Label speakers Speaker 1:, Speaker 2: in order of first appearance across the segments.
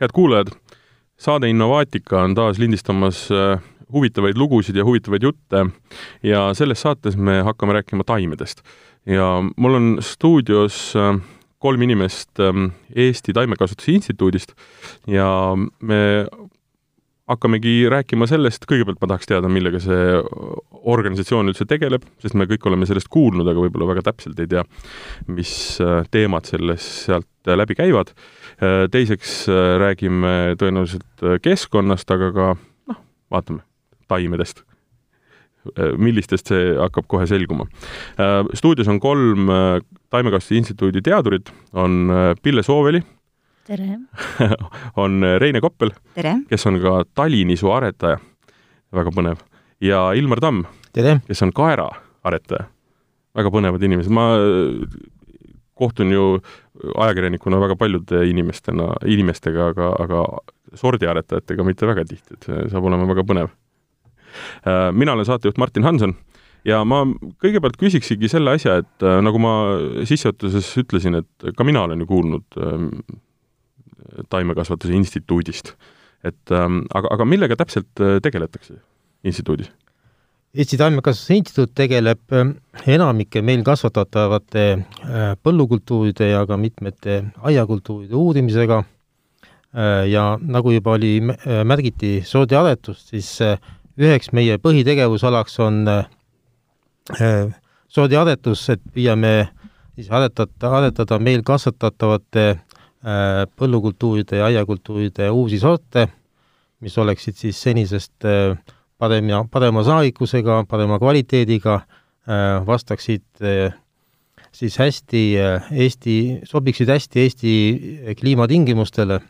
Speaker 1: head kuulajad, saade Innovaatika on taas lindistamas äh, huvitavaid lugusid ja huvitavaid jutte ja selles saates me hakkame rääkima taimedest. ja mul on stuudios äh, kolm inimest ähm, Eesti Taimekasvatuse Instituudist ja me hakkamegi rääkima sellest, kõigepealt ma tahaks teada, millega see organisatsioon üldse tegeleb, sest me kõik oleme sellest kuulnud, aga võib-olla väga täpselt ei tea, mis äh, teemad selles, sealt läbi käivad. Äh, teiseks äh, räägime tõenäoliselt keskkonnast, aga ka noh, vaatame, taimedest. millistest see hakkab kohe selguma. stuudios on kolm Taimekasvatuse Instituudi teadurit, on Pille Sooveli
Speaker 2: tere!
Speaker 1: on Reine Koppel, kes on ka talinisu aretaja, väga põnev, ja Ilmar Tamm, kes on kaeraaretaja. väga põnevad inimesed, ma kohtun ju ajakirjanikuna väga paljude inimestena, inimestega, aga, aga sordiaretajatega mitte väga tihti, et see saab olema väga põnev. mina olen saatejuht Martin Hanson ja ma kõigepealt küsiksigi selle asja, et nagu ma sissejuhatuses ütlesin, et ka mina olen ju kuulnud taimekasvatuse instituudist. et ähm, aga, aga millega täpselt äh, tegeletakse instituudis?
Speaker 3: Eesti Taimekasvatuse Instituut tegeleb äh, enamike meil kasvatatavate äh, põllukultuuride ja ka mitmete aiakultuuride uurimisega ja nagu juba oli, märgiti sordiaretust, siis üheks meie põhitegevusalaks on sordiaretus, et püüame siis aretada, aretada meil kasvatatavate põllukultuuride ja aiakultuuride uusi sorte, mis oleksid siis senisest äh, parem ja parema saagikusega, parema kvaliteediga, äh, vastaksid siis hästi Eesti, sobiksid hästi Eesti kliimatingimustele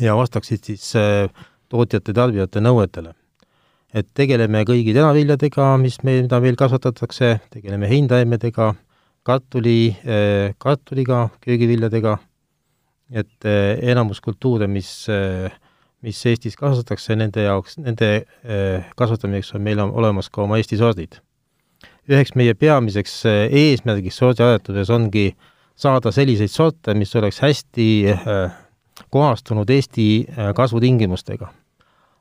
Speaker 3: ja vastaksid siis tootjate-tarbijate nõuetele. et tegeleme kõigi teraviljadega, mis meil, mida meil kasvatatakse, tegeleme heintaimedega, kartuli, kartuliga, köögiviljadega, et eh, enamus kultuure, mis, eh, mis Eestis kasvatatakse, nende jaoks, nende kasvatamiseks on meil olemas ka oma Eesti sordid. üheks meie peamiseks eesmärgiks sordiaretuses ongi saada selliseid sorte, mis oleks hästi kohastunud Eesti kasvutingimustega.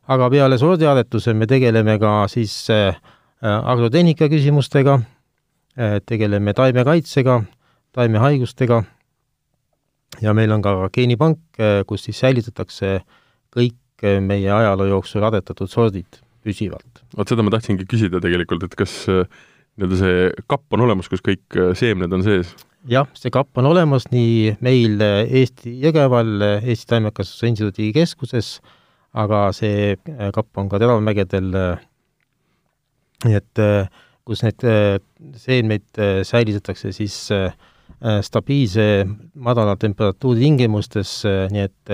Speaker 3: aga peale sordiaretuse me tegeleme ka siis agrotehnika küsimustega, tegeleme taimekaitsega, taimehaigustega ja meil on ka geenipank, äh, kus siis säilitatakse kõik äh, meie ajaloo jooksul adetatud sordid püsivalt.
Speaker 1: vot seda ma tahtsingi küsida tegelikult, et kas nii-öelda see kapp on olemas, kus kõik seemned on sees?
Speaker 3: jah, see kapp on olemas nii meil Eesti Jõgeval, Eesti Taimekasvatuse Instituudi keskuses, aga see kapp on ka Teravmägedel, nii et kus need seemneid säilitatakse siis äh, stabiilse madala temperatuuri tingimustes, nii et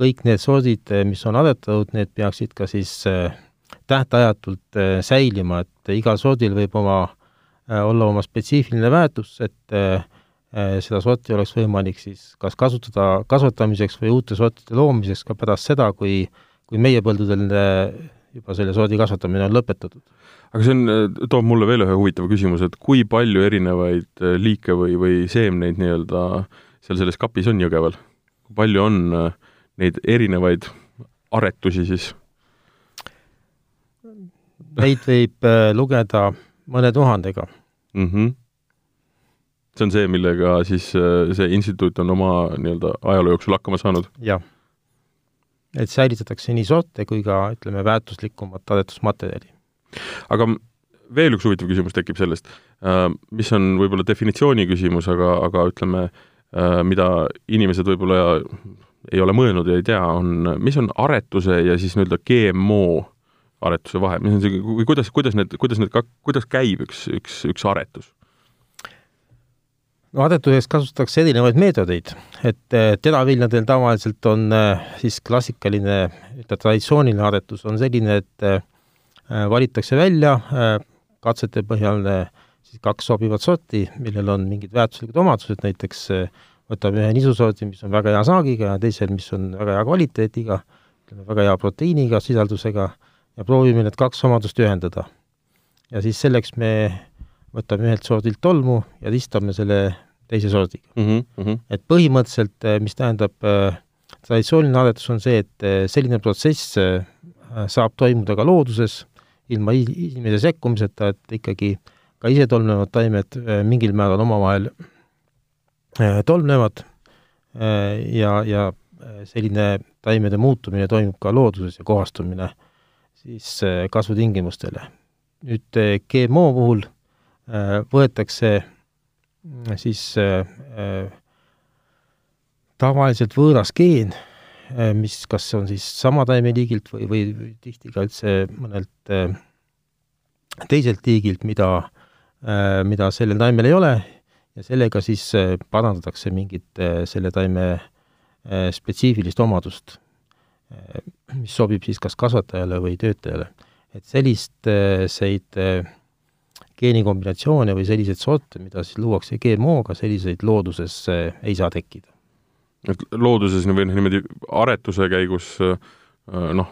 Speaker 3: kõik need sordid, mis on adetatud, need peaksid ka siis tähtajatult säilima, et igal sordil võib oma, olla oma spetsiifiline väärtus, et seda sorti oleks võimalik siis kas kasutada kasvatamiseks või uute sortide loomiseks ka pärast seda, kui, kui meie põldudel juba selle sordi kasvatamine on lõpetatud
Speaker 1: aga see on, toob mulle veel ühe huvitava küsimuse, et kui palju erinevaid äh, liike või, või seemneid nii-öelda seal selles kapis on Jõgeval? kui palju on äh, neid erinevaid aretusi siis?
Speaker 3: Neid võib äh, lugeda mõne tuhandega
Speaker 1: mm. -hmm. see on see, millega siis see instituut on oma nii-öelda ajaloo jooksul hakkama saanud?
Speaker 3: jah. et säilitatakse nii sorte kui ka, ütleme, väärtuslikumat aretusmaterjali
Speaker 1: aga veel üks huvitav küsimus tekib sellest, äh, mis on võib-olla definitsiooni küsimus, aga, aga ütleme, äh, mida inimesed võib-olla ei ole mõelnud ja ei tea, on, mis on aretuse ja siis nii-öelda GMO aretuse vahe, mis on see, või kuidas, kuidas need, kuidas need, kuidas käib üks, üks, üks aretus?
Speaker 3: no aretuses kasutatakse erinevaid meetodeid, et äh, teraviljadel tavaliselt on siis klassikaline, traditsiooniline aretus on selline, et valitakse välja äh, katsete põhjal äh, siis kaks sobivat sorti, millel on mingid väärtuslikud omadused, näiteks võtame ühe nisusordi, mis on väga hea saagiga ja teise, mis on väga hea kvaliteediga, ütleme väga hea proteiiniga sisaldusega ja proovime need kaks omadust ühendada. ja siis selleks me võtame ühelt sordilt tolmu ja ristame selle teise sordiga
Speaker 1: mm. -hmm.
Speaker 3: et põhimõtteliselt, mis tähendab traditsiooniline aretus on see, et selline protsess saab toimuda ka looduses, ilma inimese sekkumiseta, et ikkagi ka isetolmnevad taimed mingil määral omavahel tolmnevad ja, ja selline taimede muutumine toimub ka looduses ja kohastumine siis kasvutingimustele. nüüd GMO puhul võetakse siis tavaliselt võõras geen, mis kas on siis sama taimeliigilt või, või tihti ka üldse mõnelt teiselt liigilt, mida, mida sellel taimel ei ole, ja sellega siis parandatakse mingit selle taime spetsiifilist omadust, mis sobib siis kas kasvatajale või töötajale. et sellist, seid geenikombinatsioone või selliseid sorte, mida siis luuakse GMO-ga, selliseid looduses ei saa tekkida.
Speaker 1: Et looduses või noh, niimoodi aretuse käigus noh,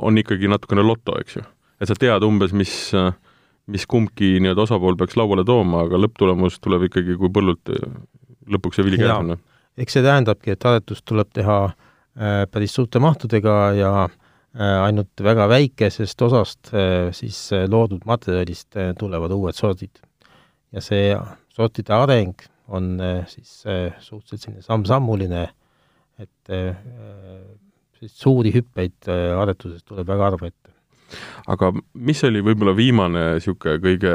Speaker 1: on ikkagi natukene loto, eks ju? et sa tead umbes, mis, mis kumbki nii-öelda osapool peaks lauale tooma, aga lõpptulemus tuleb ikkagi, kui põllult lõpuks see vili käes on.
Speaker 3: eks see tähendabki, et aretust tuleb teha äh, päris suurte mahtudega ja äh, Äh, ainult väga väikesest osast äh, siis äh, loodud materjalist tulevad uued sordid. ja see sortide areng on siis suhteliselt selline samm-sammuline, et sellist suuri hüppeid aretuses tuleb väga harva ette.
Speaker 1: aga mis oli võib-olla viimane niisugune kõige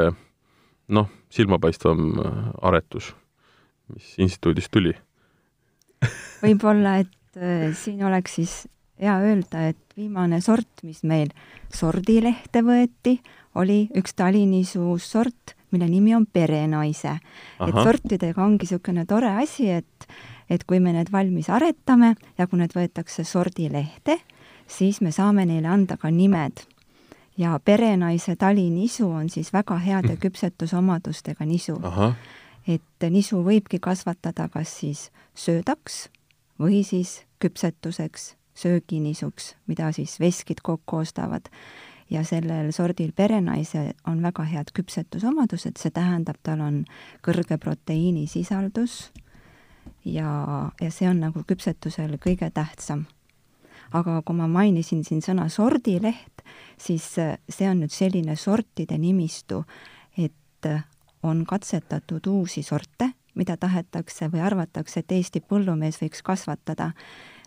Speaker 1: noh, silmapaistvam aretus, mis instituudist tuli
Speaker 2: võib-olla, et siin oleks siis hea öelda, et viimane sort, mis meil sordilehte võeti, oli üks talinisuu sort, mille nimi on perenaise. et sortidega ongi niisugune tore asi, et, et kui me need valmis aretame ja kui need võetakse sordilehte, siis me saame neile anda ka nimed. ja perenaise talinisu on siis väga heade küpsetusomadustega nisu. et nisu võibki kasvatada kas siis söödaks või siis küpsetuseks sööginisuks, mida siis veskid kokku ostavad. Ja sellel sordil perenaise on väga head küpsetusomadused, see tähendab, tal on kõrge proteiinisisaldus ja, ja see on nagu küpsetusel kõige tähtsam. aga kui ma mainisin siin sõna sordileht, siis see on nüüd selline sortide nimistu, et on katsetatud uusi sorte, mida tahetakse või arvatakse, et Eesti põllumees võiks kasvatada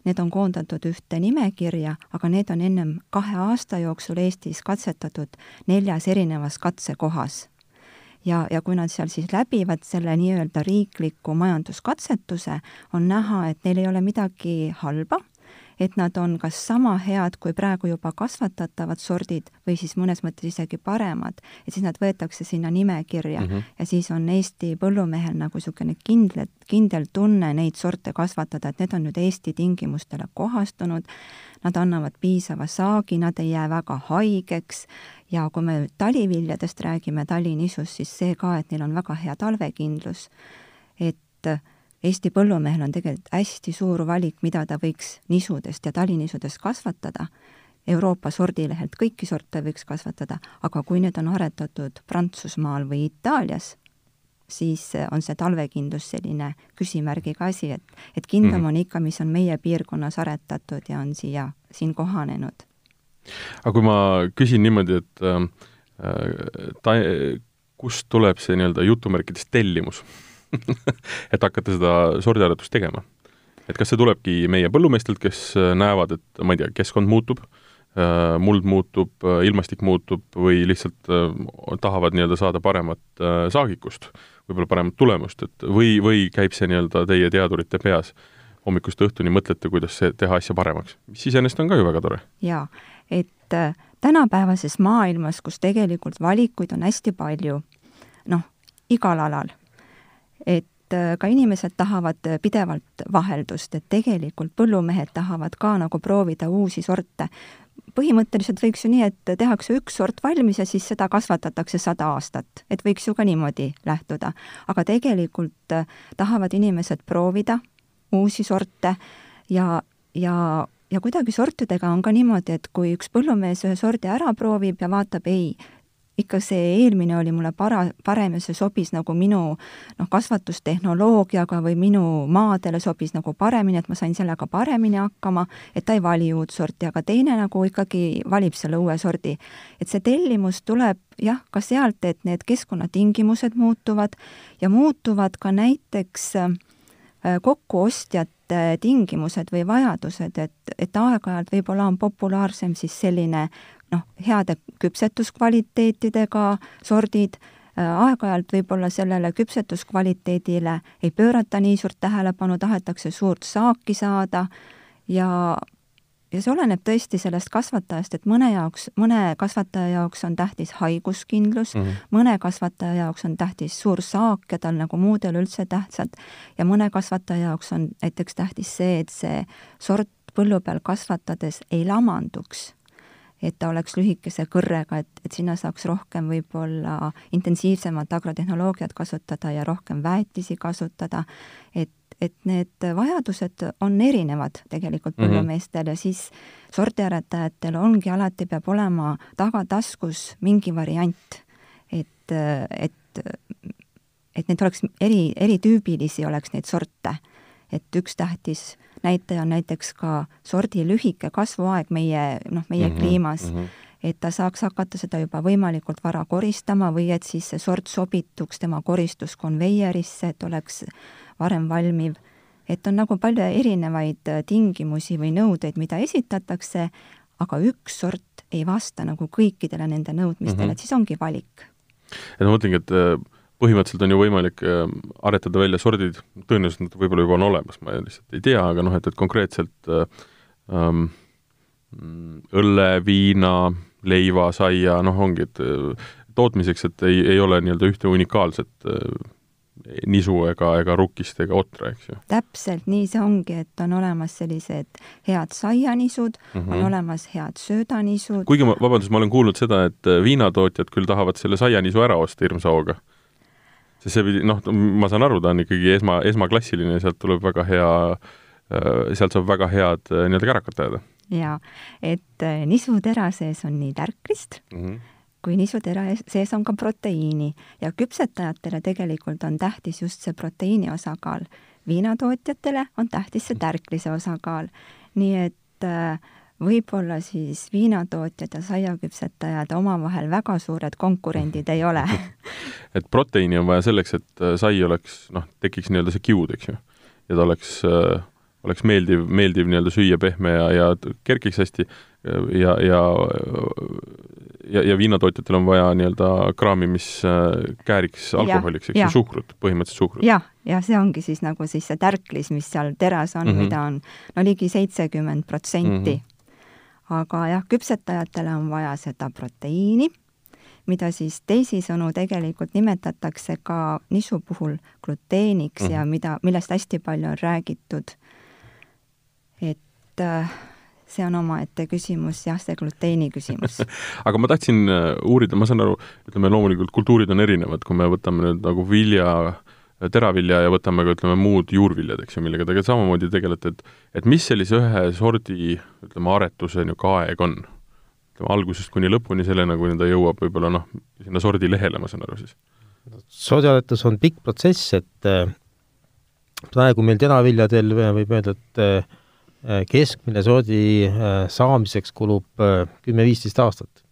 Speaker 2: Need on koondatud ühte nimekirja, aga need on ennem kahe aasta jooksul Eestis katsetatud neljas erinevas katsekohas. ja, ja kui nad seal siis läbivad selle nii-öelda riikliku majanduskatsetuse, on näha, et neil ei ole midagi halba et nad on kas sama head kui praegu juba kasvatatavad sordid või siis mõnes mõttes isegi paremad, et siis nad võetakse sinna nimekirja mm -hmm. ja siis on Eesti põllumehel nagu niisugune kindel, kindel tunne neid sorte kasvatada, et need on nüüd Eesti tingimustele kohastunud, nad annavad piisava saagi, nad ei jää väga haigeks. Ja kui me taliviljadest räägime, talinisust, siis see ka, et neil on väga hea talvekindlus, et Eesti põllumehel on tegelikult hästi suur valik, mida ta võiks nisudest ja talinisudest kasvatada. Euroopa sordilehelt kõiki sorte võiks kasvatada, aga kui need on aretatud Prantsusmaal või Itaalias, siis on see talvekindlus selline küsimärgiga asi, et, et kindlam mm on ikka, mis on meie piirkonnas aretatud ja on siia, siin kohanenud.
Speaker 1: aga kui ma küsin niimoodi, et äh, ta, kust tuleb see nii-öelda jutumärkides tellimus et hakata seda sordiaretust tegema. et kas see tulebki meie põllumeestelt, kes äh, näevad, et ma ei tea, keskkond muutub, äh, muld muutub, äh, ilmastik muutub või lihtsalt tahavad nii-öelda saada paremat saagikust, võib-olla paremat tulemust, et või, või käib see nii-öelda teie teadurite peas? hommikust õhtuni mõtlete, kuidas see, teha asja paremaks, mis iseenesest on ka ju väga tore.
Speaker 2: jaa, et tänapäevases maailmas, kus tegelikult valikuid on hästi palju, noh, igal alal, et äh, ka inimesed tahavad äh, pidevalt vaheldust, et tegelikult põllumehed tahavad ka nagu proovida uusi sorte. põhimõtteliselt võiks ju nii, et tehakse üks sort valmis ja siis seda kasvatatakse sada aastat, et võiks ju ka niimoodi lähtuda. aga tegelikult äh, tahavad inimesed proovida uusi sorte ja, ja ja kuidagi sortidega on ka niimoodi, et kui üks põllumees ühe sordi ära proovib ja vaatab, ei, ikka see eelmine oli mulle para-, parem ja see sobis nagu minu noh, kasvatustehnoloogiaga või minu maadele sobis nagu paremini, et ma sain sellega paremini hakkama, et ta ei vali uut sorti, aga teine nagu ikkagi valib selle uue sordi. et see tellimus tuleb jah, ka sealt, et need keskkonnatingimused muutuvad ja muutuvad ka näiteks äh, kokkuostjate tingimused või vajadused, et, et aeg-ajalt võib-olla on populaarsem siis selline noh, heade küpsetuskvaliteetidega sordid, äh, aeg-ajalt võib-olla sellele küpsetuskvaliteedile ei pöörata nii suurt tähelepanu, tahetakse suurt saaki saada ja ja see oleneb tõesti sellest kasvatajast, et mõne jaoks, mõne kasvataja jaoks on tähtis haiguskindlus mm, -hmm. mõne kasvataja jaoks on tähtis suur saak ja tal nagu muudel üldse tähtsad, ja mõne kasvataja jaoks on näiteks tähtis see, et see sort põllu peal kasvatades ei lamanduks et ta oleks lühikese kõrrega, et, et sinna saaks rohkem võib-olla intensiivsemat agrotehnoloogiat kasutada ja rohkem väetisi kasutada, et, et need vajadused on erinevad tegelikult mhm. põllumeestel mm -hmm. ja siis sordiaretajatel ongi alati, peab olema tagataskus mingi variant, et, et et neid oleks eri, eritüübilisi oleks neid sorte. et üks tähtis näitaja on näiteks ka sordi lühike kasvuaeg meie, noh, meie mm -hmm, kliimas mm, -hmm. et ta saaks hakata seda juba võimalikult vara koristama või et siis see sort sobituks tema koristuskonveierisse, et oleks varem valmiv. et on nagu palju erinevaid äh, tingimusi või nõudeid, mida esitatakse, aga üks sort ei vasta nagu kõikidele nende nõudmistele mm, -hmm. et siis ongi valik.
Speaker 1: et ma mõtlengi, et äh, põhimõtteliselt on ju võimalik äh, aretada välja sordid, tõenäoliselt nad võib-olla juba on olemas, ma lihtsalt ei tea, aga noh, et, et konkreetselt äh, ähm, õlle, viina, leiva, saia, noh, ongi, et äh, tootmiseks, et ei, ei ole nii-öelda ühte unikaalset nisu ega, ega rukkist ega otra, eks ju.
Speaker 2: täpselt nii see ongi, et on olemas sellised head saianisud mm, -hmm. on mhm. olemas head söödanisud.
Speaker 1: kuigi ma, vabandust, ma olen kuulnud seda, et viinatootjad küll tahavad selle saianisu ära osta hirmsa hooga sest see pidi, noh, ma saan aru, ta on ikkagi esma, esmaklassiline, sealt tuleb väga hea, äh, sealt saab väga head äh, nii-öelda kärakat ajada.
Speaker 2: jaa, et äh, nisutera sees on nii tärklist mm, -hmm kui nisutera sees on ka proteiini ja küpsetajatele tegelikult on tähtis just see proteiini osakaal. viinatootjatele on tähtis see tärklise osakaal. nii et äh, võib-olla siis viinatootjad ja saiaküpsetajad omavahel väga suured konkurendid ei ole
Speaker 1: et proteiini on vaja selleks, et äh, sai oleks, noh, tekiks nii-öelda see kiud, eks ju. ja ta oleks äh,, oleks meeldiv, meeldiv nii-öelda süüa, pehme ja, ja kerkiks hästi ja, ja ja, ja viinatootjatel on vaja nii-öelda kraami, mis äh, kääriks alkoholiks, eks ju, suhkrut, põhimõtteliselt suhkrut
Speaker 2: ja,. jah, ja see ongi siis nagu siis see tärklis, mis seal teras on mm, -hmm. mida on no ligi seitsekümmend protsenti mhm aga jah, küpsetajatele on vaja seda proteiini, mida siis teisisõnu tegelikult nimetatakse ka nisu puhul gluteeniks mm -hmm. ja mhm. mida, millest hästi palju on räägitud. et äh, see on omaette küsimus, jah, see gluteeni küsimus
Speaker 1: aga ma tahtsin äh, uurida, ma saan aru, ütleme loomulikult kultuurid on erinevad, kui me võtame nüüd nagu vilja teravilja ja võtame ka ütleme muud juurviljad, eks ju, millega te samamoodi tegelete, et et mis sellise ühe sordi, ütleme, aretuse niisugune aeg on? ütleme algusest kuni lõpuni, sellena, kuni ta jõuab võib-olla noh, sinna sordilehele, ma saan aru siis?
Speaker 3: sordiaretus on pikk protsess, et äh, praegu meil teraviljadel võib öelda, et äh, keskmine sordi äh, saamiseks kulub kümme-viisteist aastat.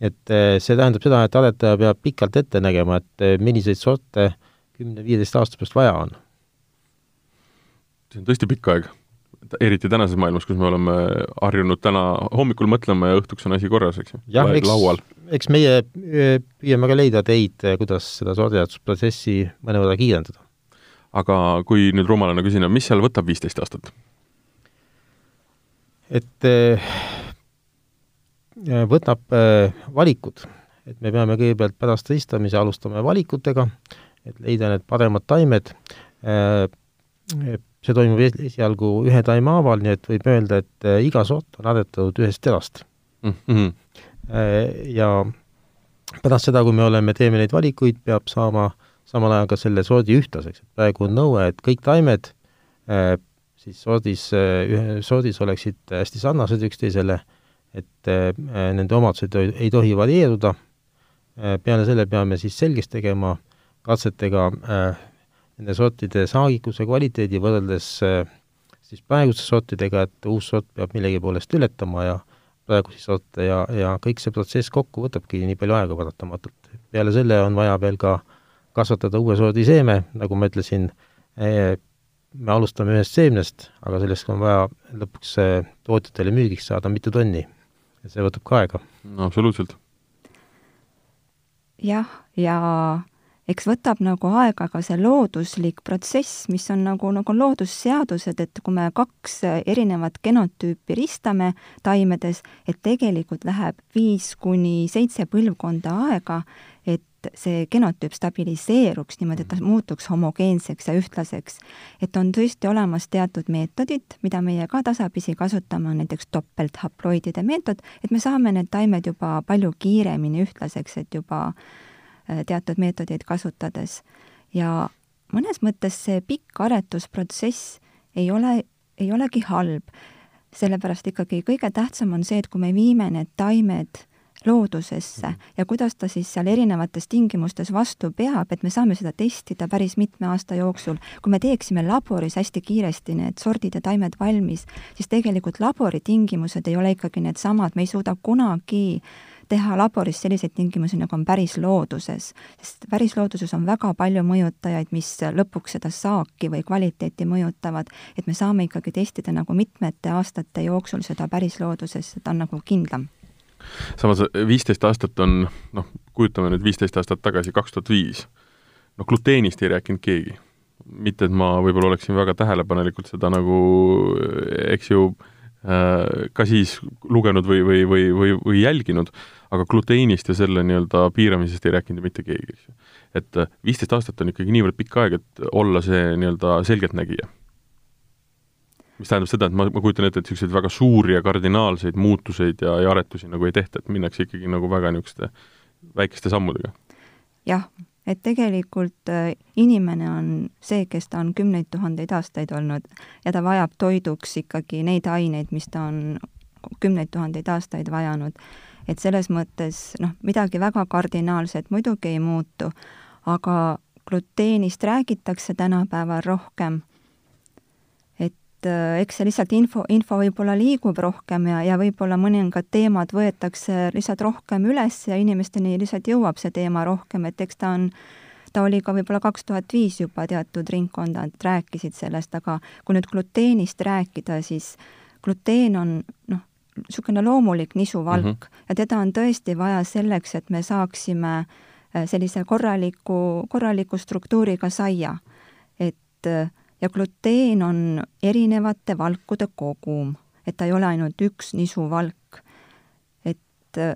Speaker 3: et see tähendab seda, et aretaja peab pikalt ette nägema, et milliseid sorte äh, kümne-viieteist aasta pärast vaja on?
Speaker 1: see on tõesti pikk aeg, eriti tänases maailmas, kus me oleme harjunud täna hommikul mõtlema ja õhtuks on asi korras, eks ju.
Speaker 3: jah, eks, meie e, püüame ka leida teid, kuidas seda sordiatusprotsessi mõnevõrra kiirendada.
Speaker 1: aga kui nüüd rumalana küsida, mis seal võtab viisteist aastat?
Speaker 3: et e, võtab e, valikud, et me peame kõigepealt pärast ristamise alustame valikutega, et leida need paremad taimed. Äh, see toimub esialgu ühe taime haaval, nii et võib öelda, et äh, iga sort on aretatud ühest terast mm. -hmm. ja pärast seda, kui me oleme, teeme neid valikuid, peab saama samal ajal ka selle sordi ühtlaseks, et praegu on nõue, et kõik taimed siis sordis, ühe sordis oleksid hästi sarnased üksteisele, et nende omadused ei tohi varieeruda peale selle peame siis selgeks tegema katsetega nende sortide saagikuse kvaliteedi võrreldes siis praeguste sortidega, et uus sort peab millegi poolest ületama ja praegusi sorte ja, ja kõik see protsess kokku võtabki nii palju aega paratamatult. peale selle on vaja veel ka kasvatada uue sordi seeme, nagu ma ütlesin, me alustame ühest seemnest, aga selleks on vaja lõpuks tootjatele müügiks saada mitu tonni. ja see võtab ka aega.
Speaker 1: no absoluutselt.
Speaker 2: jah, ja eks võtab nagu aega ka see looduslik protsess, mis on nagu, nagu loodusseadused, et kui me kaks erinevat genotüüpi ristame taimedes, et tegelikult läheb viis kuni seitse põlvkonda aega, et see genotüüp stabiliseeruks niimoodi, et ta muutuks homogeenseks ja ühtlaseks. et on tõesti olemas teatud meetodid, mida meie ka tasapisi kasutame, on näiteks topelthaploidide meetod, et me saame need taimed juba palju kiiremini ühtlaseks, et juba teatud meetodeid kasutades. ja mõnes mõttes see pikk aretusprotsess ei ole, ei olegi halb, sellepärast ikkagi kõige tähtsam on see, et kui me viime need taimed loodusesse ja kuidas ta siis seal erinevates tingimustes vastu peab, et me saame seda testida päris mitme aasta jooksul. kui me teeksime laboris hästi kiiresti need sordid ja taimed valmis, siis tegelikult laboritingimused ei ole ikkagi needsamad, me ei suuda kunagi teha laboris selliseid tingimusi, nagu on päris looduses, sest päris looduses on väga palju mõjutajaid, mis lõpuks seda saaki või kvaliteeti mõjutavad, et me saame ikkagi testida nagu mitmete aastate jooksul seda päris looduses, ta on nagu kindlam.
Speaker 1: Samas viisteist aastat on, noh, kujutame nüüd viisteist aastat tagasi, kaks tuhat viis, noh, gluteenist ei rääkinud keegi. mitte, et ma võib-olla oleksin väga tähelepanelikult seda nagu, eks ju, äh, ka siis lugenud või, või, või, või, või jälginud, aga gluteenist ja selle nii-öelda piiramisest ei rääkinud mitte keegi, eks ju. et äh, viisteist aastat on ikkagi niivõrd pikk aeg, et olla see nii-öelda selgeltnägija. mis tähendab seda, et ma, ma kujutan ette, et niisuguseid väga suuri ja kardinaalseid muutuseid ja, ja aretusi nagu ei tehta, et minnakse ikkagi nagu väga niisuguste väikeste sammudega.
Speaker 2: jah, et tegelikult äh, inimene on see, kes ta on kümneid tuhandeid aastaid olnud ja ta vajab toiduks ikkagi neid aineid, mis ta on kümneid tuhandeid aastaid vajanud et selles mõttes noh, midagi väga kardinaalset muidugi ei muutu, aga gluteenist räägitakse tänapäeval rohkem. et äh, eks see lihtsalt info, info võib-olla liigub rohkem ja, ja võib-olla mõningad teemad võetakse lihtsalt rohkem üles ja inimesteni lihtsalt jõuab see teema rohkem, et eks ta on ta oli ka võib-olla kaks tuhat viis juba teatud ringkondad rääkisid sellest, aga kui nüüd gluteenist rääkida, siis gluteen on noh, niisugune loomulik nisuvalk mm -hmm. ja teda on tõesti vaja selleks, et me saaksime äh, sellise korraliku, korraliku struktuuriga saia. et äh, ja gluteen on erinevate valkude kogum, et ta ei ole ainult üks nisuvalk. et äh,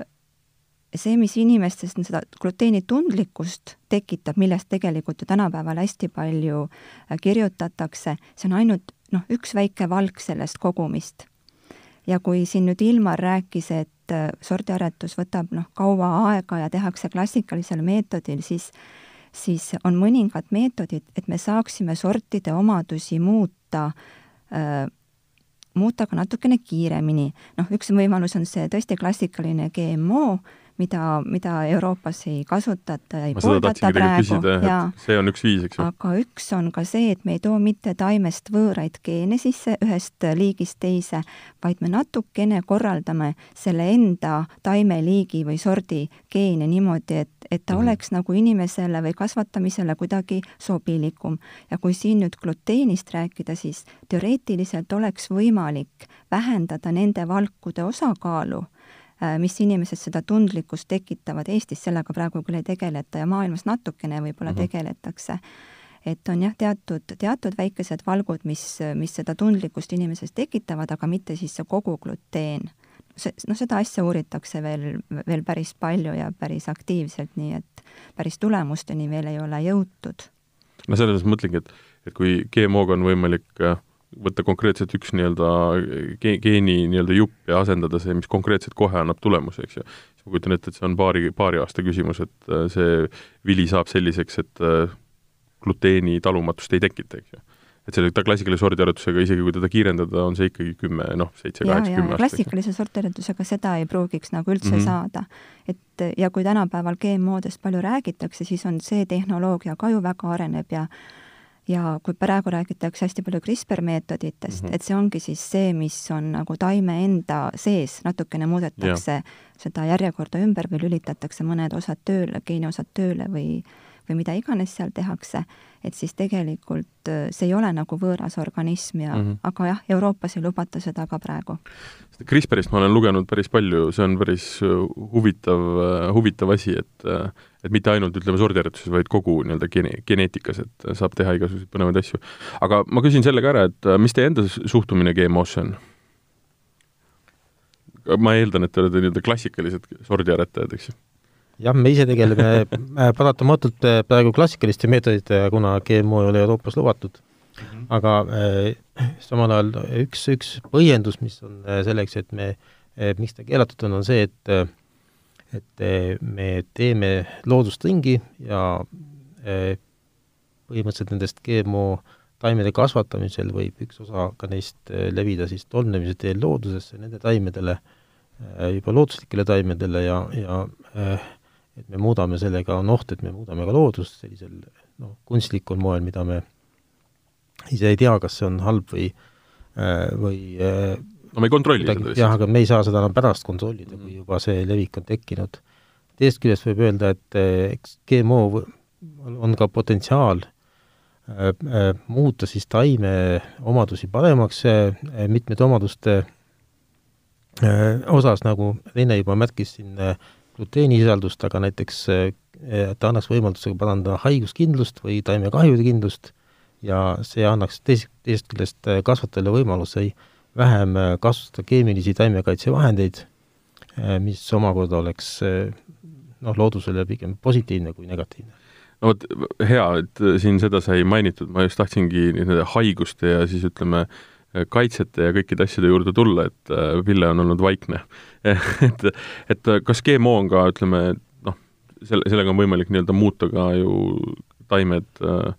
Speaker 2: see, mis inimestes seda gluteeni tundlikkust tekitab, millest tegelikult ju tänapäeval hästi palju kirjutatakse, see on ainult noh, üks väike valk sellest kogumist ja kui siin nüüd Ilmar rääkis, et äh, sordiaretus võtab noh, kaua aega ja tehakse klassikalisel meetodil, siis siis on mõningad meetodid, et me saaksime sortide omadusi muuta äh, muuta ka natukene kiiremini. noh, üks võimalus on see tõesti klassikaline GMO, mida, mida Euroopas ei kasutata ja ei pooldata praegu.
Speaker 1: see on üks viis, eks ju.
Speaker 2: aga üks on ka see, et me ei too mitte taimest võõraid geene sisse ühest liigist teise, vaid me natukene korraldame selle enda taimeliigi või sordi geene niimoodi, et, et ta mm -hmm. oleks nagu inimesele või kasvatamisele kuidagi sobilikum. ja kui siin nüüd gluteenist rääkida, siis teoreetiliselt oleks võimalik vähendada nende valkude osakaalu mis inimeses seda tundlikkust tekitavad, Eestis sellega praegu küll ei tegeleta ja maailmas natukene võib-olla mm -hmm. tegeletakse. et on jah, teatud, teatud väikesed valgud, mis, mis seda tundlikkust inimeses tekitavad, aga mitte siis see kogu gluteen. see, noh, seda asja uuritakse veel, veel päris palju ja päris aktiivselt, nii et päris tulemusteni veel ei ole jõutud.
Speaker 1: no selles mõtlengi, et, et kui GMO-ga on võimalik äh, võtta konkreetselt üks nii-öelda ge-, geeni nii-öelda jupp ja asendada see, mis konkreetselt kohe annab tulemuse, eks ju. siis ma kujutan ette, et see on paari, paari aasta küsimus, et äh, see vili saab selliseks, et äh, gluteeni talumatust ei tekita, eks ju. et selle ta klassikalise sordiaretusega, isegi kui teda kiirendada, on see ikkagi kümme, noh, seitse, kaheksa, kümme aastat.
Speaker 2: klassikalise sordiaretusega seda ei pruugiks nagu üldse mm -hmm. saada. et ja kui tänapäeval GMO-dest palju räägitakse, siis on see tehnoloogia ka ju väga areneb ja ja kui praegu räägitakse hästi palju CRISPR meetoditest mm, -hmm. et see ongi siis see, mis on nagu taime enda sees, natukene muudetakse ja. seda järjekorda ümber või lülitatakse mõned osad tööle, geeniosad tööle või või mida iganes seal tehakse, et siis tegelikult äh, see ei ole nagu võõras organism ja mm, -hmm. aga jah, Euroopas ei lubata seda ka praegu.
Speaker 1: CRISPRist ma olen lugenud päris palju, see on päris äh, huvitav, äh, huvitav asi, et et mitte ainult, ütleme, sordiaretuses, vaid kogu nii-öelda gene-, geneetikas, et saab teha igasuguseid põnevaid asju. aga ma küsin selle ka ära, et mis teie enda suhtumine GMO-sse on? ma eeldan, et te olete nii-öelda klassikalised sordiaretajad, eks ju?
Speaker 3: Jah, me ise tegeleme äh, paratamatult äh, praegu klassikaliste meetoditega, kuna GMO ei ole Euroopas lubatud mm. -hmm. aga äh, samal ajal üks, üks põhjendus, mis on äh, selleks, et me miks ta keelatud on, on see, et et me teeme loodust ringi ja äh, põhimõtteliselt nendest GMO taimede kasvatamisel võib üks osa ka neist levida siis tolmnemise teel loodusesse nende taimedele juba looduslikele taimedele ja, ja äh, et me muudame sellega, on oht, et me muudame ka loodust sellisel noh, kunstlikul moel, mida me ise ei tea, kas see on halb või, äh, või
Speaker 1: äh, no me ei kontrolli
Speaker 3: seda lihtsalt. jah, aga me ei saa seda enam pärast kontrollida, kui juba see levik on tekkinud. teisest küljest võib öelda, et äh, eks GMO on ka potentsiaal muuta siis taime omadusi paremaks, mitmete omaduste osas, nagu Rene juba märkis siin, gluteenisisaldust, aga näiteks ta annaks võimaluse parandada haiguskindlust või taimekahjude kindlust ja see annaks teis-, teisest küljest kasvatajale võimaluse vähem kasutada keemilisi taimekaitsevahendeid, mis omakorda oleks noh, loodusele pigem positiivne kui negatiivne.
Speaker 1: No vot, hea, et siin seda sai mainitud, ma just tahtsingi nende haiguste ja siis ütleme, kaitsete ja kõikide asjade juurde tulla, et Ville on olnud vaikne. Et, et kas GMO on ka, ütleme, noh, selle, sellega on võimalik nii-öelda muuta ka ju taimed äh,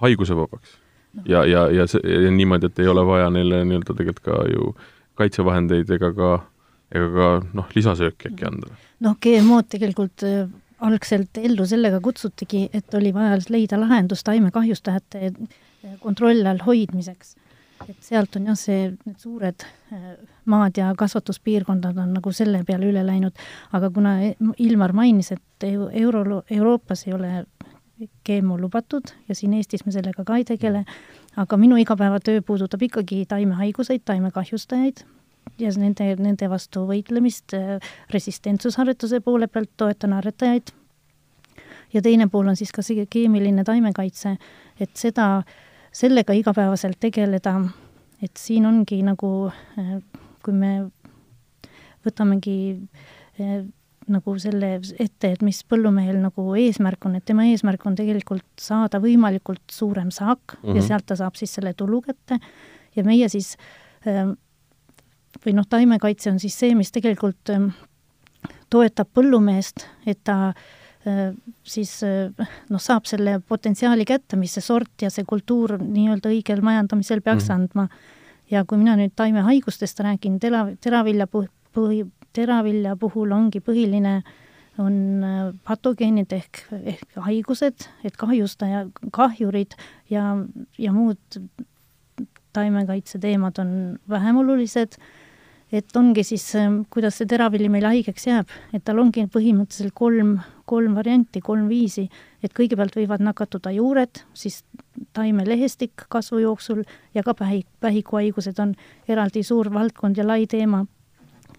Speaker 1: haigusevabaks. Ja, ja, ja see, ja niimoodi, et ei ole vaja neile nii-öelda tegelikult ka ju kaitsevahendeid ega ka, ega ka noh, lisasööki äkki anda?
Speaker 4: noh, GMO-d tegelikult äh, algselt ellu sellega kutsutigi, et oli vaja leida lahendus taimekahjustajate äh, kontrolli all hoidmiseks et sealt on jah, see, need suured äh, maad ja kasvatuspiirkondad on nagu selle peale üle läinud, aga kuna e-, Ilmar mainis, et euro, Euroopas ei ole GMO lubatud ja siin Eestis me sellega ka ei tegele, aga minu igapäevatöö puudutab ikkagi taimehaiguseid, taimekahjustajaid ja nende, nende vastu võitlemist, äh, resistentsusharjutuse poole pealt toetan aretajaid ja teine pool on siis ka see keemiline taimekaitse, et seda äh, sellega igapäevaselt tegeleda, et siin ongi nagu, äh, kui me võtamegi äh, nagu selle ette, et mis põllumehel nagu eesmärk on, et tema eesmärk on tegelikult saada võimalikult suurem saak mm -hmm. ja mhm. sealt ta saab siis selle tulu kätte ja meie siis äh, või noh, taimekaitse on siis see, mis tegelikult toetab põllumeest, et ta Äh, siis äh, noh, saab selle potentsiaali kätte, mis see sort ja see kultuur nii-öelda õigel majandamisel peaks mm. andma. ja kui mina nüüd taimehaigustest räägin, tera, teravilja põhi, teravilja puhul ongi põhiline, on äh, patogeenid ehk, ehk haigused, et kahjustaja, kahjurid ja, ja muud taimekaitse teemad on vähem olulised et ongi siis, kuidas see teravili meil haigeks jääb, et tal ongi põhimõtteliselt kolm, kolm varianti, kolm viisi, et kõigepealt võivad nakatuda juured, siis taimelehestik kasvu jooksul ja ka pähi, pähikuhaigused on eraldi suur valdkond ja lai teema.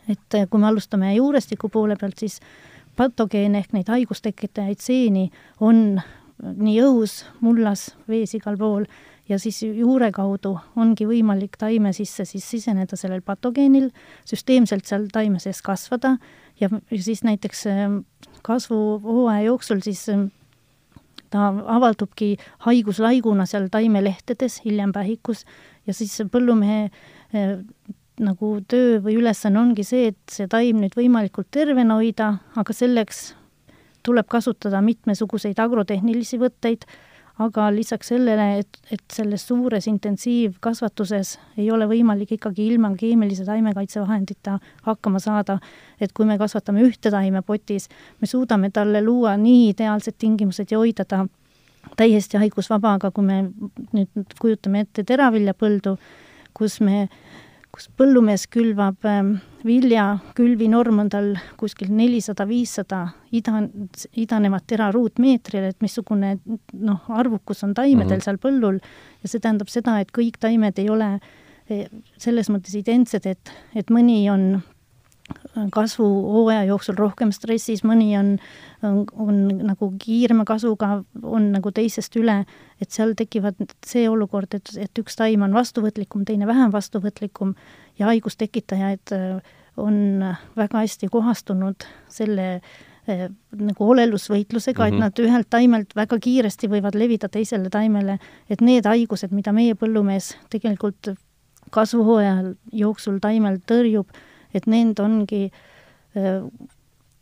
Speaker 4: et kui me alustame juurestiku poole pealt, siis patogeene ehk neid haigustekitajaid seeni on nii õhus, mullas, vees igal pool ja siis juure kaudu ongi võimalik taime sisse siis siseneda sellel patogeenil, süsteemselt seal taime sees kasvada. Ja siis näiteks ähm, kasvuhooaja jooksul siis ähm, ta avaldubki haiguslaiguna seal taimelehtedes, hiljem pähikus, ja siis põllumehe äh, nagu töö või ülesanne ongi see, et see taim nüüd võimalikult tervena hoida, aga selleks tuleb kasutada mitmesuguseid agrotehnilisi võtteid aga lisaks sellele, et, et selles suures intensiivkasvatuses ei ole võimalik ikkagi ilma keemilise taimekaitsevahendita hakkama saada, et kui me kasvatame ühte taime potis, me suudame talle luua nii ideaalsed tingimused ja hoida ta täiesti haigusvaba, aga kui me nüüd kujutame ette teraviljapõldu, kus me kus põllumees külvab ähm, vilja, külvinorm on tal kuskil nelisada, viissada ida, idanevat tera ruutmeetril, et missugune noh, arvukus on taimedel mm -hmm. seal põllul ja see tähendab seda, et kõik taimed ei ole eh, selles mõttes identsed, et, et mõni on kasvuhooaja jooksul rohkem stressis, mõni on, on, on nagu kiirema kasvuga, on nagu teisest üle, et seal tekivad see olukord, et, et üks taim on vastuvõtlikum, teine vähem vastuvõtlikum ja haigustekitajaid äh, on väga hästi kohastunud selle eh, nagu olelusvõitlusega mm, -hmm. et mhm. nad ühelt taimelt väga kiiresti võivad levida teisele taimele, et need haigused, mida meie põllumees tegelikult kasvuhooajal jooksul taimel tõrjub, et need ongi äh,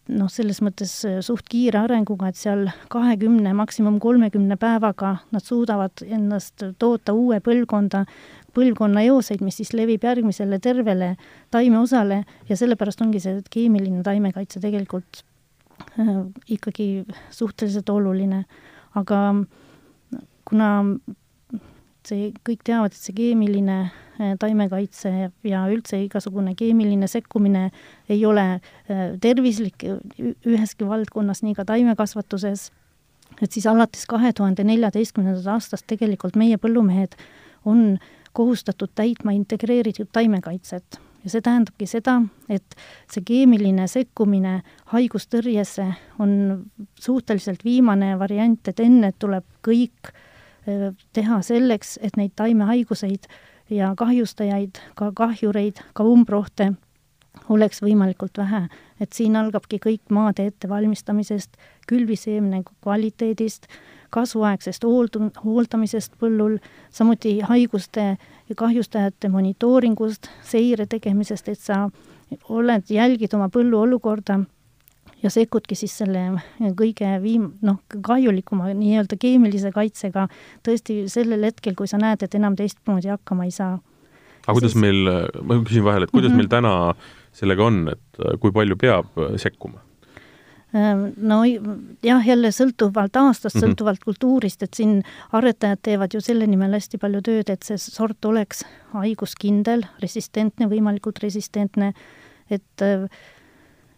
Speaker 4: noh, selles mõttes äh, suht kiire arenguga, et seal kahekümne, maksimum kolmekümne päevaga nad suudavad ennast toota uue põlvkonda, põlvkonna eoseid, mis siis levib järgmisele tervele taimeosale ja sellepärast ongi see keemiline taimekaitse tegelikult äh, ikkagi suhteliselt oluline. aga kuna see, kõik teavad, et see keemiline äh, taimekaitse ja üldse igasugune keemiline sekkumine ei ole äh, tervislik üheski valdkonnas, nii ka taimekasvatuses, et siis alates kahe tuhande neljateistkümnendast aastast tegelikult meie põllumehed on kohustatud täitma integreeritud taimekaitset. Ja see tähendabki seda, et see keemiline sekkumine haigustõrjesse on suhteliselt viimane variant, et enne tuleb kõik äh, teha selleks, et neid taimehaiguseid ja kahjustajaid, ka kahjureid, ka umbrohte oleks võimalikult vähe. et siin algabki kõik maade ettevalmistamisest, külviseemne kvaliteedist, kasvuaegsest hooldu-, hooldamisest põllul, samuti haiguste ja kahjustajate monitooringust, seire tegemisest, et sa oled, jälgid oma põllu olukorda ja sekkudki siis selle kõige viim-, noh, kahjulikuma nii-öelda keemilise kaitsega tõesti sellel hetkel, kui sa näed, et enam teistmoodi hakkama ei saa.
Speaker 1: aga kuidas siis... meil, ma küsin vahele, et kuidas mm -hmm. meil täna sellega on, et äh, kui palju peab äh, sekkuma?
Speaker 4: Ehm, no jah, jälle sõltuvalt aastast mm, -hmm. sõltuvalt kultuurist, et siin aretajad teevad ju selle nimel hästi palju tööd, et see sort oleks haiguskindel, resistentne, võimalikult resistentne, et äh,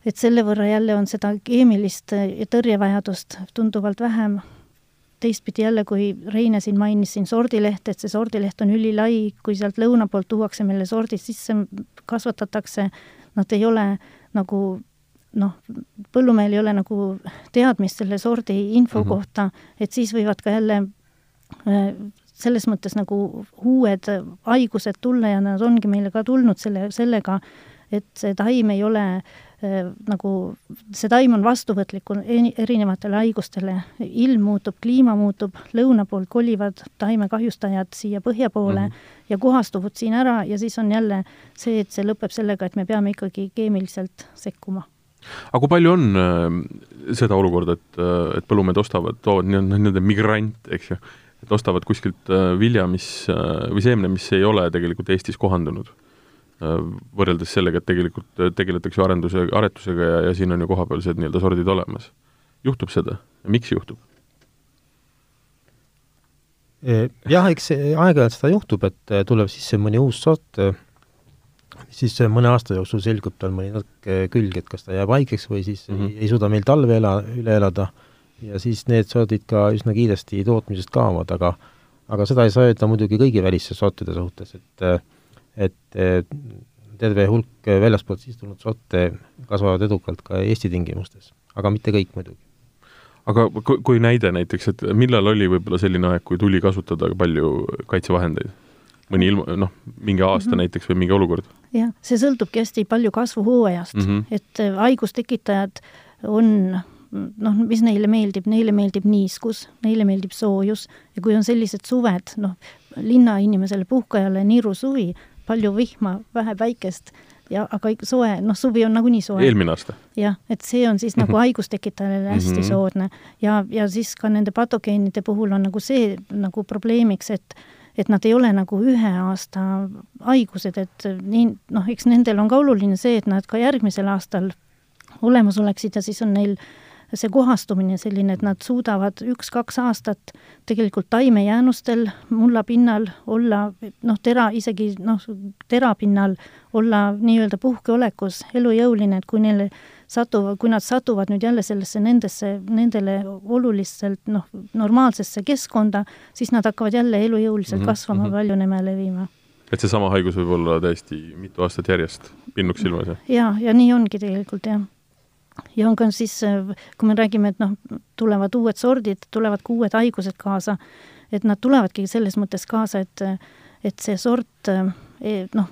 Speaker 4: et selle võrra jälle on seda keemilist äh, tõrjevajadust tunduvalt vähem. teistpidi jälle, kui Reine siin mainis siin sordilehte, et see sordileht on ülilai, kui sealt lõuna poolt tuuakse meile sordid sisse, kasvatatakse, nad ei ole nagu noh, põllumehel ei ole nagu teadmist selle sordi info mm -hmm. kohta, et siis võivad ka jälle äh, selles mõttes nagu uued haigused tulla ja nad ongi meile ka tulnud selle, sellega, et see taim ei ole äh, Äh, nagu see taim on vastuvõtlik erinevatele haigustele, ilm muutub, kliima muutub, lõuna poolt kolivad taimekahjustajad siia põhja poole mm -hmm. ja kohastuvad siin ära ja siis on jälle see, et see lõpeb sellega, et me peame ikkagi keemiliselt sekkuma.
Speaker 1: Aga kui palju on äh, seda olukorda, et, äh, et põllumehed ostavad, toovad nii-öelda, nii-öelda migrante, eks ju, et ostavad kuskilt äh, vilja, mis äh, või seemne, mis ei ole tegelikult Eestis kohandunud võrreldes sellega, et tegelikult äh, tegeletakse arenduse, aretusega ja, ja siin on ju kohapealsed nii-öelda sordid olemas. juhtub seda ja miks juhtub?
Speaker 3: E, jah, eks aeg-ajalt seda juhtub, et äh, tuleb sisse mõni uus sort, äh, siis mõne aasta jooksul selgub tal mõni natuke külg, et kas ta jääb haigeks või siis mm -hmm. ei, ei suuda meil talve ela, üle elada ja siis need sordid ka üsna kiiresti tootmisest kaovad, aga aga seda ei saa öelda muidugi kõigi väliste sortide suhtes, et äh, et terve hulk väljaspoolt siis tulnud sorte kasvavad edukalt ka Eesti tingimustes, aga mitte kõik muidugi.
Speaker 1: aga kui, kui näide näiteks, et millal oli võib-olla selline aeg, kui tuli kasutada palju kaitsevahendeid? mõni ilma, noh, mingi aasta mm -hmm. näiteks või mingi olukord?
Speaker 4: jah, see sõltubki hästi palju kasvuhooajast mm, -hmm. et äh, haigustekitajad on noh, mis neile meeldib, neile meeldib niiskus, neile meeldib soojus ja kui on sellised suved, noh, linnainimesele, puhkajale niiru suvi, palju vihma, vähe päikest, ja aga soe, noh, suvi on nagunii soe.
Speaker 1: eelmine aasta?
Speaker 4: jah, et see on siis nagu haigustekitajale hästi mm -hmm. soodne ja, ja siis ka nende patogeenide puhul on nagu see nagu probleemiks, et et nad ei ole nagu ühe aasta haigused, et nii, noh, eks nendel on ka oluline see, et nad ka järgmisel aastal olemas oleksid ja siis on neil see kohastumine selline, et nad suudavad üks-kaks aastat tegelikult taimejäänustel mullapinnal olla noh, tera, isegi noh, terapinnal olla nii-öelda puhkeolekus, elujõuline, et kui neile satuvad, kui nad satuvad nüüd jälle sellesse nendesse, nendele oluliselt noh, normaalsesse keskkonda, siis nad hakkavad jälle elujõuliselt mm -hmm. kasvama mm, -hmm. paljunema ja levima
Speaker 1: et seesama haigus võib olla täiesti mitu aastat järjest pinnuks silmas, jah?
Speaker 4: jaa, ja nii ongi tegelikult, jah ja on ka siis, kui me räägime, et noh, tulevad uued sordid, tulevad ka uued haigused kaasa, et nad tulevadki selles mõttes kaasa, et et see sort, e, noh,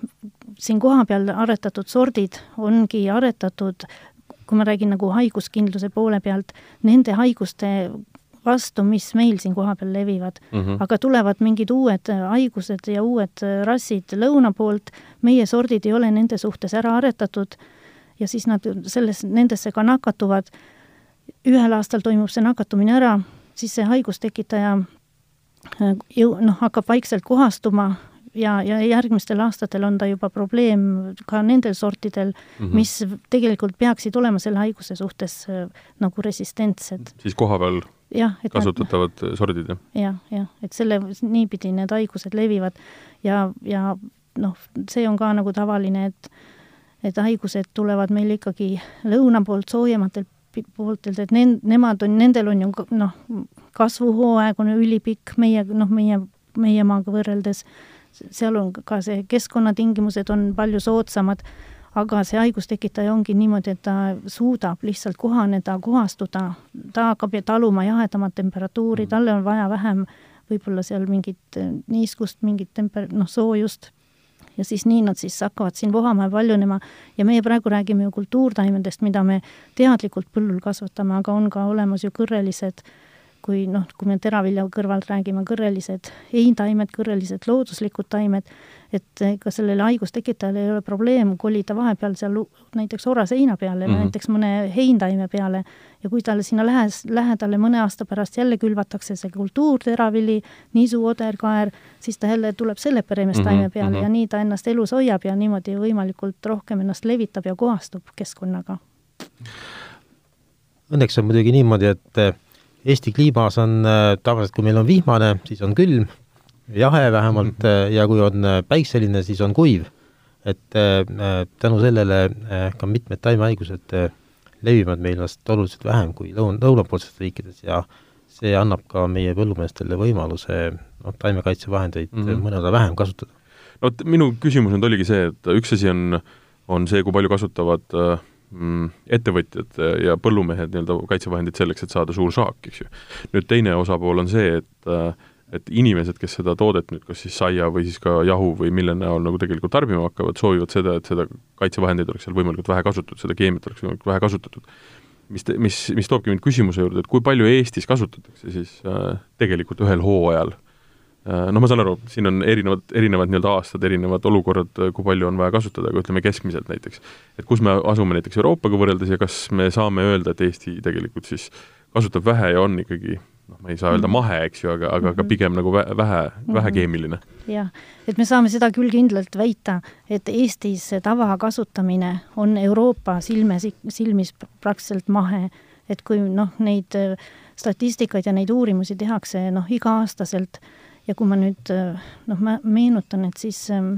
Speaker 4: siin kohapeal aretatud sordid ongi aretatud, kui ma räägin nagu haiguskindluse poole pealt, nende haiguste vastu, mis meil siin kohapeal levivad mm. -hmm. aga tulevad mingid uued haigused ja uued rassid lõuna poolt, meie sordid ei ole nende suhtes ära aretatud ja siis nad selles, nendesse ka nakatuvad. ühel aastal toimub see nakatumine ära, siis see haigustekitaja äh, jõu-, noh, hakkab vaikselt kohastuma ja, ja järgmistel aastatel on ta juba probleem ka nendel sortidel mm, -hmm. mis tegelikult peaksid olema selle haiguse suhtes äh, nagu resistentsed.
Speaker 1: siis kohapeal
Speaker 4: jah, et
Speaker 1: kasutatavad nad, sordid, jah?
Speaker 4: jah, jah, et selle, niipidi need haigused levivad ja, ja noh, see on ka nagu tavaline, et et haigused tulevad meil ikkagi lõuna poolt, soojematelt pooltelt, et nend-, nemad on, nendel on ju noh, kasvuhooaeg on ülipikk meie, noh, meie, meie maaga võrreldes, seal on ka see keskkonnatingimused on palju soodsamad, aga see haigustekitaja ongi niimoodi, et ta suudab lihtsalt kohaneda, kohastuda, ta hakkab taluma jahedamat temperatuuri, mm. talle on vaja vähem võib-olla seal mingit niiskust, mingit temper-, noh, soojust ja siis nii nad siis hakkavad siin vohama ja paljunema ja meie praegu räägime ju kultuurtaimedest, mida me teadlikult põllul kasvatame, aga on ka olemas ju kõrrelised kui noh, kui me teravilja kõrvalt räägime, kõrrelised heintaimed, kõrrelised looduslikud taimed, et ega sellele haigustekitajale ei ole probleem kolida vahepeal seal näiteks oraseina peale mm, -hmm. näiteks mõne heintaime peale ja kui talle sinna lähes, lähedale mõne aasta pärast jälle külvatakse see kultuurteravili, nisu, oderkaer, siis ta jälle tuleb selle peremestaime mm -hmm. peale mm -hmm. ja nii ta ennast elus hoiab ja niimoodi võimalikult rohkem ennast levitab ja kohastub keskkonnaga.
Speaker 3: Õnneks on muidugi niimoodi, et Eesti kliimas on äh, tavaliselt, kui meil on vihmane, siis on külm, jahe vähemalt mm, -hmm. ja kui on äh, päikseline, siis on kuiv. et tänu sellele ka mitmed taimehaigused levivad meil vast oluliselt vähem kui lõun-, lõunapoolsetes riikides ja see annab ka meie põllumeestele võimaluse noh, taimekaitsevahendeid mm -hmm. mõnevõrra vähem kasutada.
Speaker 1: no vot, minu küsimus nüüd oligi see, et üks asi on, on see, kui palju kasutavad äh, ettevõtjad ja põllumehed nii-öelda kaitsevahendid selleks, et saada suur saak, eks ju. nüüd teine osapool on see, et et inimesed, kes seda toodet nüüd kas siis saia või siis ka jahu või mille näol nagu tegelikult tarbima hakkavad, soovivad seda, et seda kaitsevahendeid oleks seal võimalikult vähe kasutatud, seda keemiat oleks võimalikult vähe kasutatud. mis, mis, mis toobki mind küsimuse juurde, et kui palju Eestis kasutatakse siis äh, tegelikult ühel hooajal äh, Äh, noh, ma saan aru, siin on erinevad, erinevad nii-öelda aastad, erinevad olukorrad, kui palju on vaja kasutada, aga ütleme keskmiselt näiteks. et kus me asume näiteks Euroopaga võrreldes ja kas me saame öelda, et Eesti tegelikult siis kasutab vähe ja on ikkagi noh, ma ei saa öelda mhm. mahe, eks ju, aga, aga, aga mhm. pigem nagu vähe, vähe mhm. keemiline.
Speaker 4: jah, et me saame seda küll kindlalt väita, et Eestis tavakasutamine on Euroopa silmes, silmis praktiliselt mahe, et kui noh, neid statistikaid ja neid uurimusi tehakse noh, iga-aastaselt ja kui ma nüüd noh, ma meenutan, et siis ähm,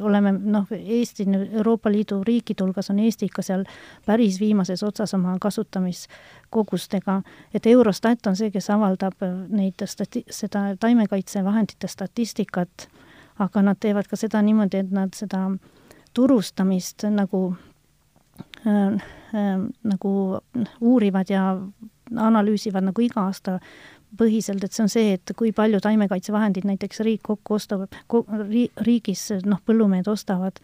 Speaker 4: oleme noh, Eesti Euroopa Liidu riikide hulgas on Eesti ikka seal päris viimases otsas oma kasutamiskogustega, et Eurostat on see, kes avaldab äh, neid stati-, seda taimekaitsevahendite statistikat, aga nad teevad ka seda niimoodi, et nad seda turustamist nagu äh, äh, nagu uurivad ja analüüsivad nagu iga aasta põhiselt, et see on see, et kui palju taimekaitsevahendid näiteks riik kokku ostab, ri-, riigis noh, põllumehed ostavad,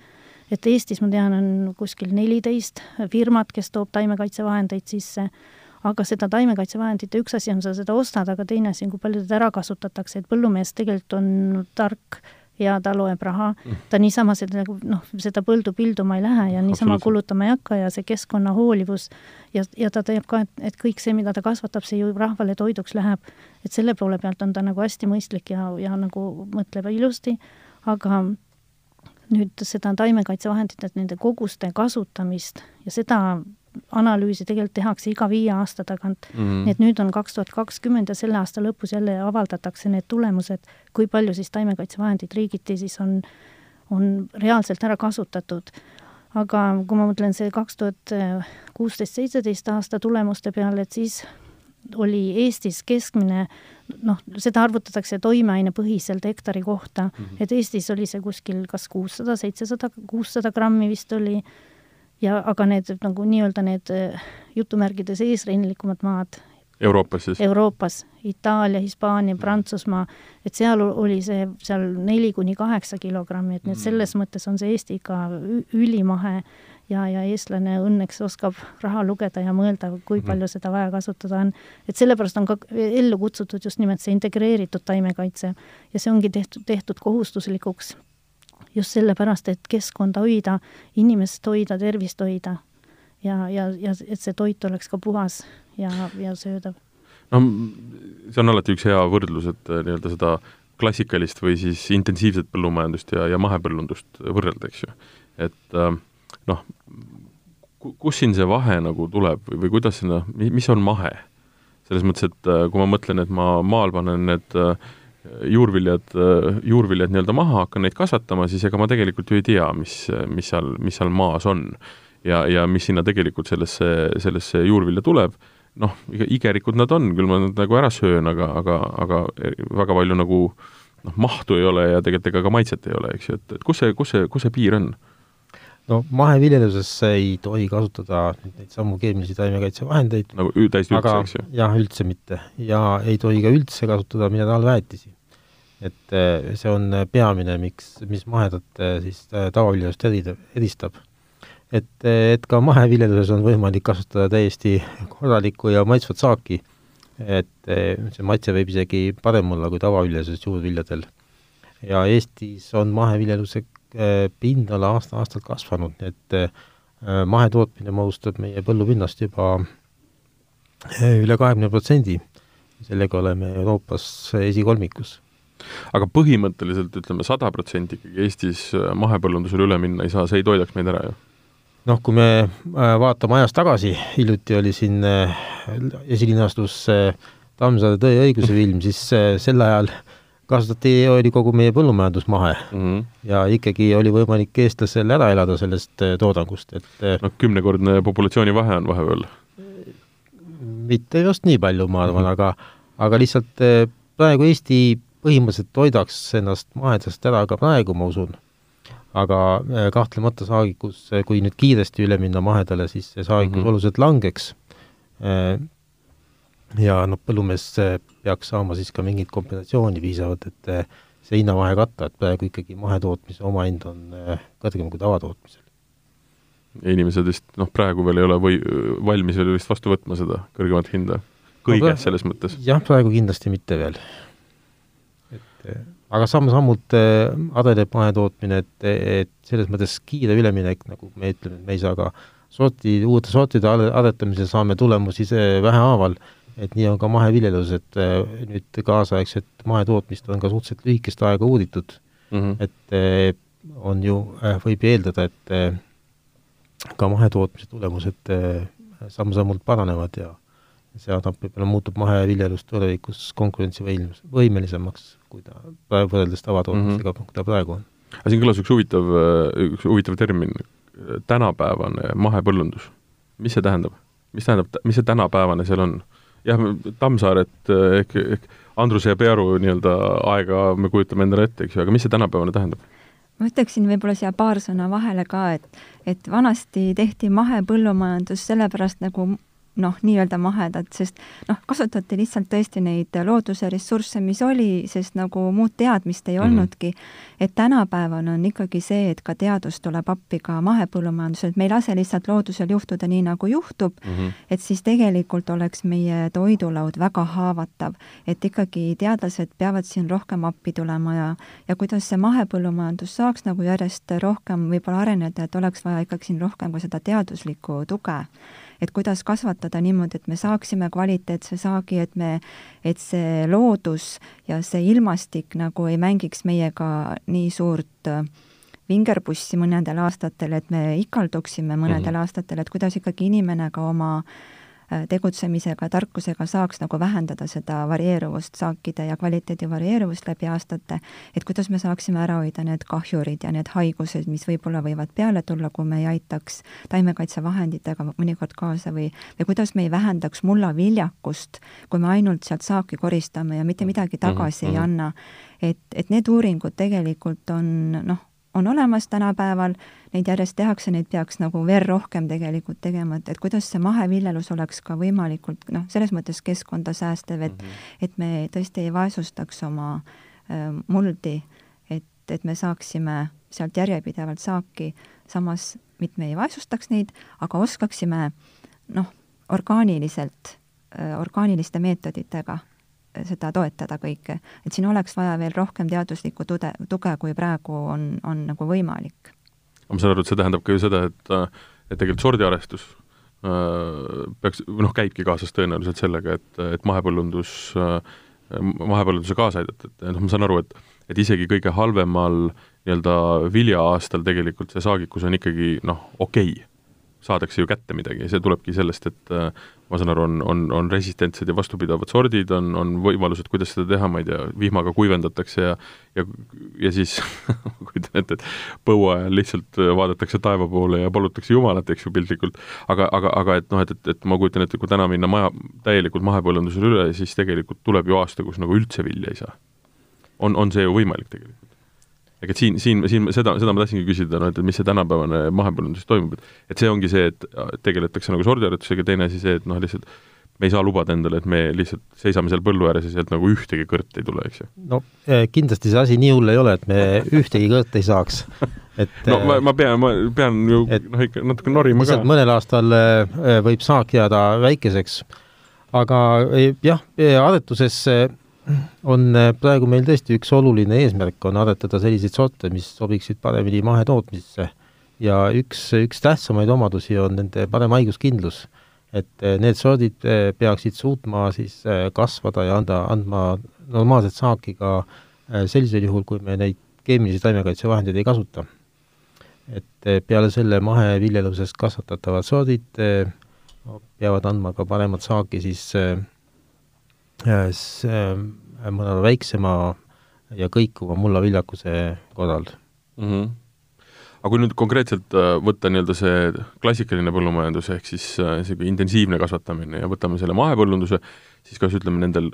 Speaker 4: et Eestis ma tean, on kuskil neliteist firmat, kes toob taimekaitsevahendeid sisse, aga seda taimekaitsevahendite, üks asi on sa seda ostad, aga teine asi on, kui palju teda ära kasutatakse, et põllumees tegelikult on tark hea, ta loeb raha, ta niisama seda nagu noh, seda põldu pilduma ei lähe ja niisama kulutama ei hakka ja see keskkonna hoolivus ja, ja ta teab ka, et, et kõik see, mida ta kasvatab, see ju rahvale toiduks läheb. et selle poole pealt on ta nagu hästi mõistlik ja, ja nagu mõtleb ilusti, aga nüüd seda taimekaitsevahendite, nende koguste kasutamist ja seda analüüsi tegelikult tehakse iga viie aasta tagant mm. -hmm. nii et nüüd on kaks tuhat kakskümmend ja selle aasta lõpus jälle avaldatakse need tulemused, kui palju siis taimekaitsevahendeid riigiti siis on, on reaalselt ära kasutatud. aga kui ma mõtlen see kaks tuhat kuusteist, seitseteist aasta tulemuste peale, et siis oli Eestis keskmine noh, seda arvutatakse toimeainepõhiselt hektari kohta mm, -hmm. et Eestis oli see kuskil kas kuussada, seitsesada, kuussada grammi vist oli ja aga need nagu nii-öelda need äh, jutumärkides eesrindlikumad maad.
Speaker 1: Euroopas siis?
Speaker 4: Euroopas, Itaalia, Hispaania, Prantsusmaa, et seal oli see seal neli kuni kaheksa kilogrammi, et et mm. selles mõttes on see Eesti ikka ülimahe ja, ja eestlane õnneks oskab raha lugeda ja mõelda, kui mm. palju seda vaja kasutada on. et sellepärast on ka ellu kutsutud just nimelt see integreeritud taimekaitse ja see ongi tehtud, tehtud kohustuslikuks just sellepärast, et keskkonda hoida, inimest hoida, tervist hoida ja, ja, ja et see toit oleks ka puhas ja, ja söödav.
Speaker 1: no see on alati üks hea võrdlus, et äh, nii-öelda seda klassikalist või siis intensiivset põllumajandust ja, ja mahepõllundust võrrelda, eks ju. et äh, noh, kus siin see vahe nagu tuleb või, või kuidas sinna, mis on mahe? selles mõttes, et äh, kui ma mõtlen, et ma maal panen need äh, juurviljad, juurviljad nii-öelda maha, hakkan neid kasvatama, siis ega ma tegelikult ju ei tea, mis, mis seal, mis seal maas on. ja, ja mis sinna tegelikult sellesse, sellesse juurvilja tuleb, noh, igerikud nad on, küll ma nad nagu ära söön, aga, aga, aga väga palju nagu noh, mahtu ei ole ja tegelikult ega ka maitset ei ole, eks ju, et, et kus see, kus see, kus see piir on?
Speaker 3: No maheviljeluses ei tohi kasutada neid samu keemilisi taimekaitsevahendeid.
Speaker 1: nagu täiesti üldse, eks ju?
Speaker 3: jah, üldse mitte. ja ei tohi ka üldse kasutada mineraalväetisi. et eh, see on peamine, miks, mis mahedat eh, siis eh, tavaviljelust eristab. et, et ka maheviljeluses on võimalik kasutada täiesti korralikku ja maitsvat saaki. et see maitse võib isegi parem olla kui tavaviljeluses juurviljadel. ja Eestis on maheviljeluse pindala aasta-aastalt kasvanud, nii et eh, mahetootmine moodustab meie põllupinnast juba eh, üle kahekümne protsendi. sellega oleme Euroopas esikolmikus.
Speaker 1: aga põhimõtteliselt ütleme, sada protsenti ikkagi Eestis mahepõllundusele üle minna ei saa, see ei toidaks meid ära ju?
Speaker 3: noh, kui me vaatame ajas tagasi, hiljuti oli siin esilinastus Tammsaare Tõe ja õiguse film, siis sel ajal äh, kasvatati, oli kogu meie põllumajandus mahe mm. -hmm. ja ikkagi oli võimalik eestlasel ära elada sellest äh, toodangust, et
Speaker 1: noh, kümnekordne populatsiooni vahe on vahepeal?
Speaker 3: mitte just nii palju, ma arvan mm, -hmm. aga aga lihtsalt äh, praegu Eesti põhimõtteliselt toidaks ennast mahedast ära ka praegu, ma usun. aga kahtlemata saagikus, kui nüüd kiiresti üle minna mahedale, siis see saagikus mm -hmm. oluliselt langeks ja noh, põllumees peaks saama siis ka mingit kompensatsiooni piisavalt, et eh, see hinnavahe katta, et praegu ikkagi mahetootmise omahind on eh, kõrgem kui tavatootmisel.
Speaker 1: inimesed vist noh, praegu veel ei ole või valmis veel vist vastu võtma seda kõrgemat hinda, kõiges no, selles mõttes?
Speaker 3: jah, praegu kindlasti mitte veel. et eh, aga samm-sammult adeneb mahetootmine, et, et selles mõttes kiire üleminek, nagu me ütleme, et me ei saa ka sorti, uute sortide aretamisel saame tulemusi vähehaaval et nii on ka maheviljelus, et äh, nüüd kaasaegset mahetootmist on ka suhteliselt lühikest aega uuritud mm, -hmm. et äh, on ju, äh, võib eeldada, et ka mahetootmise tulemused samm-sammult paranevad ja see annab, võib-olla muutub maheviljelus tulevikus konkurentsivõimelis-, võimelisemaks, kui ta praegu võrreldes tavatootmistega mm, -hmm. kui ta praegu on.
Speaker 1: aga siin kõlas üks huvitav, üks huvitav termin, tänapäevane mahepõllundus. mis see tähendab? mis tähendab, mis see tänapäevane seal on? Jah, Tammsaaret ehk, ehk Andruse ja Pearu nii-öelda aega me kujutame endale ette, eks ju, aga mis see tänapäevane tähendab?
Speaker 2: ma ütleksin võib-olla siia paar sõna vahele ka, et, et vanasti tehti mahepõllumajandus sellepärast nagu noh, nii-öelda mahedad, sest noh, kasutati lihtsalt tõesti neid looduse ressursse, mis oli, sest nagu muud teadmist ei mm -hmm. olnudki. et tänapäeval on ikkagi see, et ka teadus tuleb appi ka mahepõllumajandusel, et me ei lase lihtsalt loodusel juhtuda nii, nagu juhtub mm, -hmm. et siis tegelikult oleks meie toidulaud väga haavatav. et ikkagi teadlased peavad siin rohkem appi tulema ja, ja kuidas see mahepõllumajandus saaks nagu järjest rohkem võib-olla areneda, et oleks vaja ikkagi siin rohkem ka seda teaduslikku tuge et kuidas kasvatada niimoodi, et me saaksime kvaliteetse saagi, et me, et see loodus ja see ilmastik nagu ei mängiks meiega nii suurt äh, vingerpussi mõnedel aastatel, et me ikalduksime mõnedel mm -hmm. aastatel, et kuidas ikkagi inimene ka oma äh, Äh, tegutsemisega, tarkusega saaks nagu vähendada seda varieeruvust, saakide ja kvaliteedi varieeruvust läbi aastate, et kuidas me saaksime ära hoida need kahjurid ja need haigused, mis võib-olla võivad peale tulla, kui me ei aitaks taimekaitsevahenditega mõnikord kaasa või, või kuidas me ei vähendaks mullaviljakust, kui me ainult sealt saaki koristame ja mitte midagi tagasi mm -hmm. ei mhm. anna. et, et need uuringud tegelikult on noh, on olemas tänapäeval, neid järjest tehakse, neid peaks nagu veel rohkem tegelikult tegema, et, et kuidas see maheviljelus oleks ka võimalikult noh, selles mõttes keskkonda säästev, et mm -hmm. et me tõesti ei vaesustaks oma äh, muldi, et, et me saaksime sealt järjepidevalt saaki, samas mitte me ei vaesustaks neid, aga oskaksime noh, orgaaniliselt äh,, orgaaniliste meetoditega seda toetada kõike. et siin oleks vaja veel rohkem teaduslikku tude, tuge, kui praegu on, on nagu võimalik.
Speaker 1: ma saan aru, et see tähendab ka ju seda, et, et tegelikult sordiarestus äh, peaks, noh, käibki kaasas tõenäoliselt sellega, et, et mahepõllundus äh,, mahepõllunduse kaasa aidata, et noh, ma saan aru, et et isegi kõige halvemal nii-öelda viljaaastal tegelikult see saagikus on ikkagi noh, okei okay saadakse ju kätte midagi, see tulebki sellest, et ma saan aru, on, on, on resistentsed ja vastupidavad sordid, on, on võimalused, kuidas seda teha, ma ei tea, vihmaga kuivendatakse ja ja, ja siis ma kujutan ette, et põua ajal lihtsalt vaadatakse taeva poole ja palutakse Jumalat, eks ju, piltlikult, aga, aga, aga et noh, et, et, et ma kujutan ette, kui täna minna maja, täielikult mahepõllundusele üle, siis tegelikult tuleb ju aasta, kus nagu üldse vilja ei saa. on, on see ju võimalik tegelikult? Ega siin, siin, siin seda, seda ma tahtsingi küsida, no et, mis see tänapäevane mahepõllundus toimub, et et see ongi see, et tegeletakse nagu sordiaretusega, teine asi see, et noh, lihtsalt me ei saa lubada endale, et me lihtsalt seisame seal põllu ääres ja sealt nagu ühtegi kõrt ei tule, eks ju.
Speaker 3: no eh, kindlasti see asi nii hull ei ole, et me ühtegi kõrt ei saaks.
Speaker 1: et no ma, eh, ma pean, ma pean ju noh, ikka natuke norima ka.
Speaker 3: mõnel aastal võib saak jääda väikeseks, aga jah, aretuses on äh, praegu meil tõesti üks oluline eesmärk, on aretada selliseid sorte, mis sobiksid paremini mahetootmisesse ja üks, üks tähtsamaid omadusi on nende parem haiguskindlus. et äh, need sordid äh, peaksid suutma siis kasvada ja anda, andma normaalset saaki ka sellisel juhul, kui me neid keemilisi taimekaitsevahendeid ei kasuta. et peale selle maheviljelusest kasvatatavad sordid peavad andma ka paremat saaki siis mõnevõrra väiksema ja kõikuva mullaviljakuse korral
Speaker 1: mm. -hmm. aga kui nüüd konkreetselt äh, võtta nii-öelda see klassikaline põllumajandus, ehk siis niisugune äh, intensiivne kasvatamine ja võtame selle mahepõllunduse, siis kas ütleme, nendel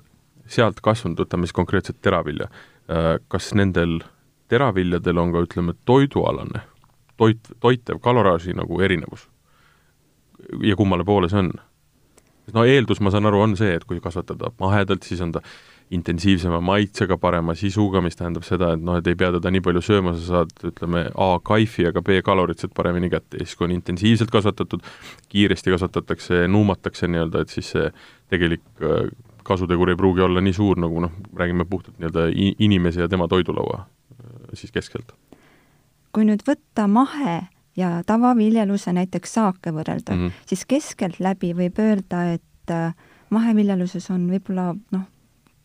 Speaker 1: sealt kasvanud, võtame siis konkreetselt teravilja, äh, kas nendel teraviljadel on ka ütleme, toidualane, toit, toitev kaloraaži nagu erinevus? ja kummale poole see on? No eeldus, ma saan aru, on see, et kui kasvatada mahedalt, siis on ta intensiivsema maitsega, parema sisuga, mis tähendab seda, et noh, et ei pea teda nii palju sööma, sa saad, ütleme, A kaifi, aga B kalorid sealt paremini kätte ja siis, kui on intensiivselt kasvatatud, kiiresti kasvatatakse, nuumatakse nii-öelda, et siis see tegelik äh, kasutegur ei pruugi olla nii suur, nagu noh, räägime puhtalt nii-öelda inimese ja tema toidulaua äh, siis keskelt.
Speaker 2: kui nüüd võtta mahe ja tavaviljeluse näiteks saake võrrelda mm, -hmm. siis keskeltläbi võib öelda, et äh, maheviljeluses on võib-olla noh,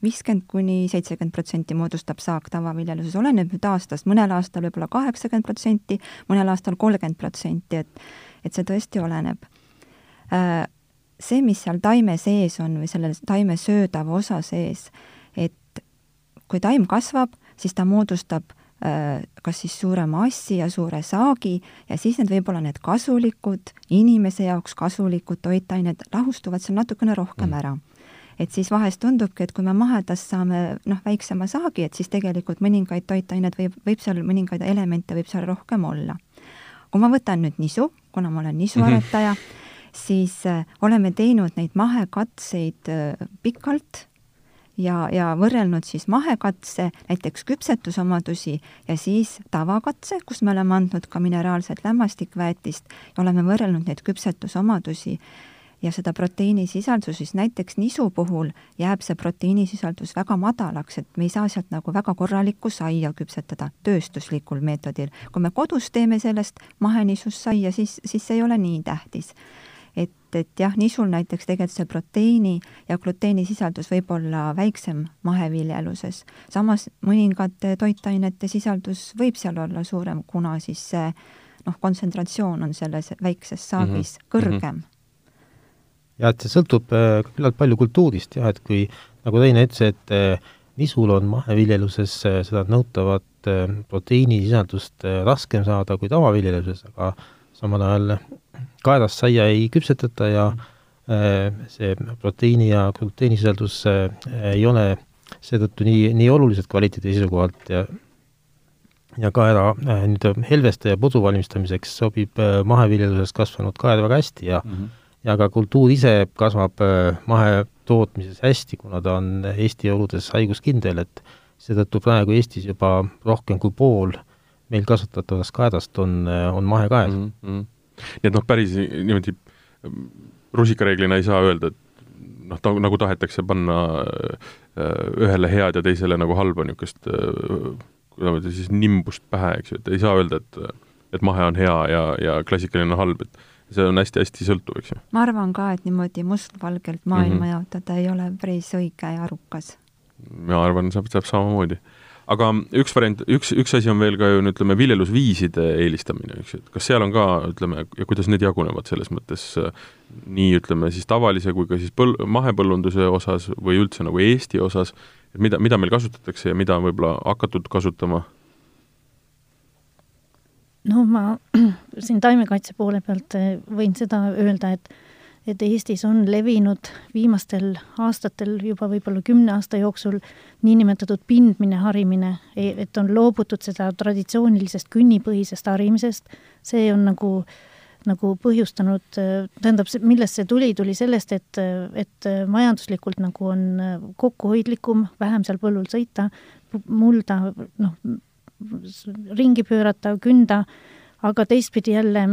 Speaker 2: viiskümmend kuni seitsekümmend protsenti moodustab saak tavaviljeluses, oleneb nüüd aastast, mõnel aastal võib-olla kaheksakümmend protsenti, mõnel aastal kolmkümmend protsenti, et et see tõesti oleneb. Äh, see, mis seal taime sees on või selle taime söödava osa sees, et kui taim kasvab, siis ta moodustab kas siis suure massi ja suure saagi ja siis need võib-olla need kasulikud, inimese jaoks kasulikud toitained lahustuvad seal natukene rohkem mm. ära et siis vahest tundubki, et kui me mahedast saame noh, väiksema saagi, et siis tegelikult mõningaid toitained võib, võib seal, mõningaid elemente võib seal rohkem olla. kui ma võtan nüüd nisu, kuna ma olen nisuaretaja mm, -hmm siis äh, oleme teinud neid mahekatseid äh, pikalt ja, ja võrrelnud siis mahekatse, näiteks küpsetusomadusi ja siis tavakatse, kus me oleme andnud ka mineraalset lämmastikväetist ja oleme võrrelnud neid küpsetusomadusi ja seda proteiinisisaldust, siis näiteks nisu puhul jääb see proteiinisisaldus väga madalaks, et me ei saa sealt nagu väga korralikku saia küpsetada tööstuslikul meetodil. kui me kodus teeme sellest mahenisust saia, siis, siis see ei ole nii tähtis. Et, et jah, nisul näiteks tegelikult see proteiini ja gluteenisisaldus võib olla väiksem maheviljeluses. samas mõningate toitainete sisaldus võib seal olla suurem, kuna siis see noh, kontsentratsioon on selles väikses saagis mm -hmm. kõrgem mm. -hmm
Speaker 3: ja et see sõltub äh, küllalt palju kultuurist jah, et kui nagu Teine ütles, et äh, nisul on maheviljeluses äh, seda nõutavat proteiinisisaldust raskem saada kui tavaviljeluses, aga samal ajal kaelas saia ei küpsetata ja see proteiini ja gluteenisisaldus ei ole seetõttu nii, nii olulised kvaliteedi seisukohalt ja ja kaera nii-öelda helveste ja pudu valmistamiseks sobib maheviljeluses kasvanud kaer väga hästi ja mm -hmm ja ka kultuur ise kasvab äh, mahetootmises hästi, kuna ta on Eesti oludes haiguskindel, et seetõttu praegu Eestis juba rohkem kui pool meil kasvatatavast kaedast on, äh, on mahekaed mm. -hmm.
Speaker 1: Nii et noh, päris niimoodi ähm, rusikareeglina ei saa öelda, et noh, ta nagu tahetakse panna äh, ühele head ja teisele nagu halba niisugust kuidas öelda siis nimbust pähe, eks ju, et ei saa öelda, et et mahe on hea ja, ja klassikaline on halb, et see on hästi-hästi sõltuv, eks ju.
Speaker 2: ma arvan ka, et niimoodi mustvalgelt maailma mm -hmm. jaotada ei ole päris õige ja arukas.
Speaker 1: ma arvan, saab, saab samamoodi. Aga üks variant, üks, üks asi on veel ka ju ütleme, viljelusviiside eelistamine, eks ju, et kas seal on ka, ütleme, ja kuidas need jagunevad selles mõttes äh, nii, ütleme siis tavalise kui ka siis põl-, mahepõllunduse osas või üldse nagu Eesti osas, et mida, mida meil kasutatakse ja mida on võib-olla hakatud kasutama?
Speaker 4: No ma siin taimekaitse poole pealt eh, võin seda öelda, et et Eestis on levinud viimastel aastatel, juba võib-olla kümne aasta jooksul, niinimetatud pindmine harimine, e, et on loobutud seda traditsioonilisest künnipõhisest harimisest, see on nagu nagu põhjustanud, tähendab, millest see tuli, tuli sellest, et, et majanduslikult nagu on kokkuhoidlikum, vähem seal põllul sõita, mulda, noh, ringi pöörata, künda, aga teistpidi jälle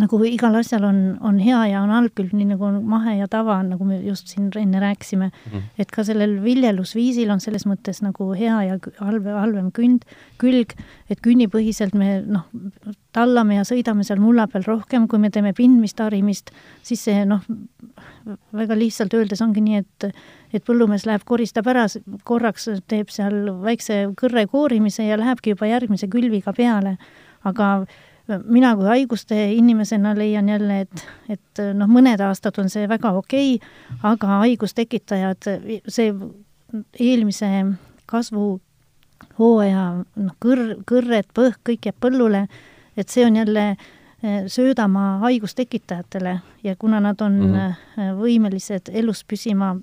Speaker 4: nagu igal asjal on, on hea ja on halb külg, nii nagu on mahe ja tava, nagu me just siin enne rääkisime mm, -hmm. et ka sellel viljelusviisil on selles mõttes nagu hea ja halb, halvem künd, külg, et künnipõhiselt me noh, tallame ja sõidame seal mulla peal rohkem, kui me teeme pindmist, harimist, siis see noh, väga lihtsalt öeldes ongi nii, et et põllumees läheb, koristab ära, korraks teeb seal väikse kõrre koorimise ja lähebki juba järgmise külviga peale. aga mina kui haiguste inimesena leian jälle, et, et noh, mõned aastad on see väga okei okay,, aga haigustekitajad, see eelmise kasvuhooaja noh, kõr-, kõrred, põhk, kõik jääb põllule, et see on jälle eh, söödamaa haigustekitajatele ja kuna nad on mm -hmm. võimelised elus püsima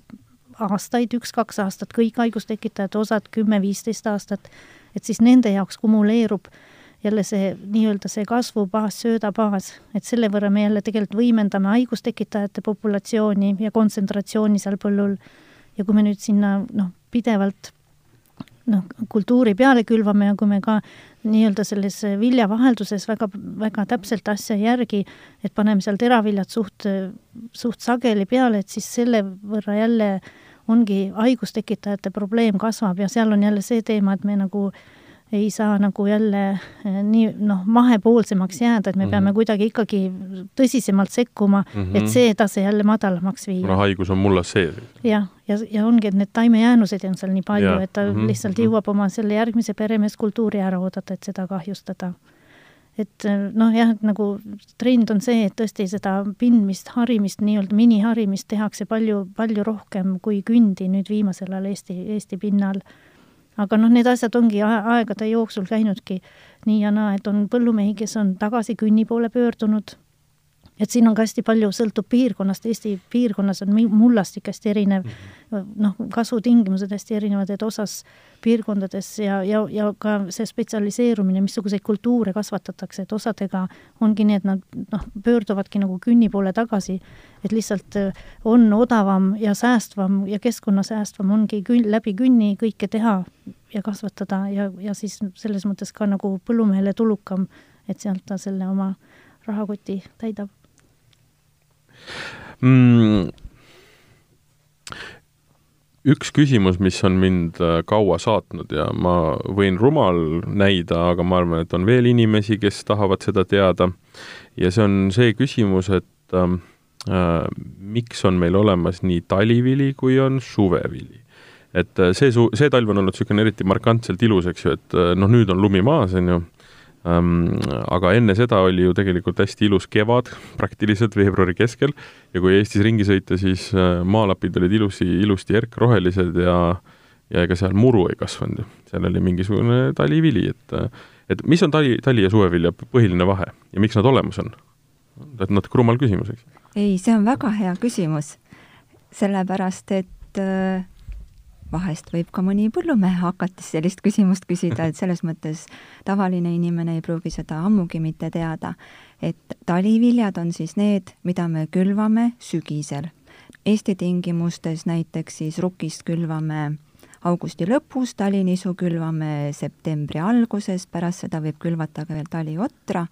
Speaker 4: aastaid, üks-kaks aastat, kõik haigustekitajad, osad kümme-viisteist aastat, et siis nende jaoks kumuleerub äh, jälle see nii-öelda see kasvubaas, söödabaas, et selle võrra me jälle tegelikult võimendame haigustekitajate populatsiooni ja kontsentratsiooni seal põllul. ja kui me nüüd sinna noh, pidevalt noh, kultuuri peale külvame ja kui me ka nii-öelda selles viljavahelduses väga, väga täpselt asja järgi, et paneme seal teraviljad suht, suht sageli peale, et siis selle võrra jälle ongi haigustekitajate probleem kasvab ja seal on jälle see teema, et me nagu äh, ei saa nagu jälle eh, nii noh, mahepoolsemaks jääda, et me mm -hmm. peame kuidagi ikkagi tõsisemalt sekkuma mm, -hmm. et see tase jälle madalamaks viia.
Speaker 1: kuna haigus on mullas sees.
Speaker 4: jah, ja, ja, ja ongi, et need taimejäänuseid on seal nii palju, et ta mm -hmm. lihtsalt mhm. jõuab oma selle järgmise peremeeskultuuri ära oodata, et seda kahjustada. et eh, noh, jah, et nagu trend on see, et tõesti seda pindmist, harimist, nii-öelda miniharimist tehakse palju, palju rohkem kui kündi nüüd viimasel ajal Eesti, Eesti pinnal aga noh, need asjad ongi aegade jooksul käinudki. Nii ja naa, et on põllumehi, kes on tagasi künni poole pöördunud et siin on ka hästi palju, sõltub piirkonnast, Eesti piirkonnas on mullastik hästi erinev. Mm, -hmm. noh, kasvutingimused hästi erinevad, et osas piirkondades ja, ja, ja ka see spetsialiseerumine, missuguseid kultuure kasvatatakse, et osadega ongi nii, et nad noh, pöörduvadki nagu künni poole tagasi, et lihtsalt äh, on odavam ja säästvam ja keskkonnasäästvam ongi kün-, läbi künni kõike teha ja kasvatada ja, ja siis selles mõttes ka nagu põllumehele tulukam, et sealt ta selle oma rahakoti täidab
Speaker 1: mm,? üks küsimus, mis on mind äh, kaua saatnud ja ma võin rumal näida, aga ma arvan, et on veel inimesi, kes tahavad seda teada, ja see on see küsimus, et ähm, äh, miks on meil olemas nii talivili kui on suvevili et äh, see su-, see talv on olnud niisugune eriti markantselt ilus, eks ju, et äh, noh, nüüd on lumi maas, on ju, aga enne seda oli ju tegelikult hästi ilus kevad, praktiliselt veebruari keskel, ja kui Eestis ringi sõita, siis äh, maalapid olid ilusi, ilusti järkrohelised ja ja ega seal muru ei kasvanud ju, seal oli mingisugune talivili, et et mis on tali, tali- ja suvevilja põhiline vahe ja miks nad olemas on? et natuke rumal küsimus, eks?
Speaker 2: ei, see on väga hea küsimus, sellepärast et äh, vahest võib ka mõni põllumehe hakates sellist küsimust küsida, et selles mõttes tavaline inimene ei pruugi seda ammugi mitte teada. et taliviljad on siis need, mida me külvame sügisel. Eesti tingimustes näiteks siis rukist külvame augusti lõpus, talinisu külvame septembri alguses, pärast seda võib külvata ka veel taliotra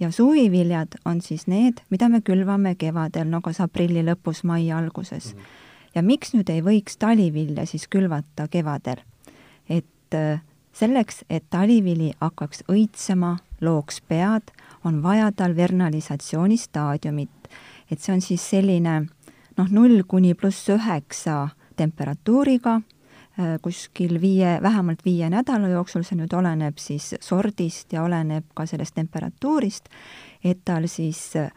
Speaker 2: ja suviviljad on siis need, mida me külvame kevadel, no kas aprilli lõpus, mai alguses mm. -hmm ja miks nüüd ei võiks talivilja siis külvata kevadel? et äh, selleks, et talivili hakkaks õitsema, looks pead, on vaja tal vernalisatsiooni staadiumit. et see on siis selline noh, null kuni pluss üheksa temperatuuriga, äh, kuskil viie, vähemalt viie nädala jooksul, see nüüd oleneb siis sordist ja oleneb ka sellest temperatuurist, et tal siis äh,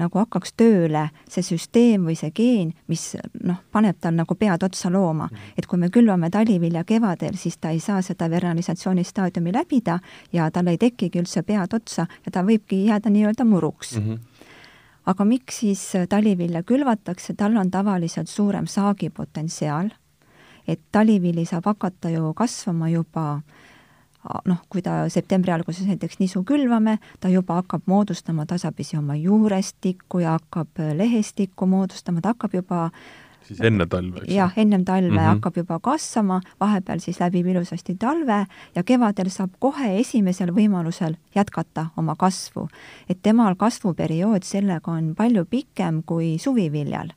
Speaker 2: nagu hakkaks tööle see süsteem või see geen, mis noh, paneb tal nagu pead otsa looma. Mhm. et kui me külvame talivilja kevadel, siis ta ei saa seda vernalisatsiooni staadiumi läbida ja tal ei tekigi üldse pead otsa ja ta võibki jääda nii-öelda muruks mm. -hmm aga miks siis talivilja külvatakse, tal on tavaliselt suurem saagipotentsiaal, et talivili saab hakata ju kasvama juba äh, noh, kui ta septembri alguses näiteks nisu külvame, ta juba hakkab moodustama tasapisi oma juurestikku ja hakkab äh, lehestikku moodustama, ta hakkab juba
Speaker 1: siis enne talve, eks?
Speaker 2: jah, ennem talve mm -hmm. hakkab juba kasvama, vahepeal siis läbib ilusasti talve ja kevadel saab kohe esimesel võimalusel jätkata oma kasvu. et temal kasvuperiood sellega on palju pikem kui suviviljal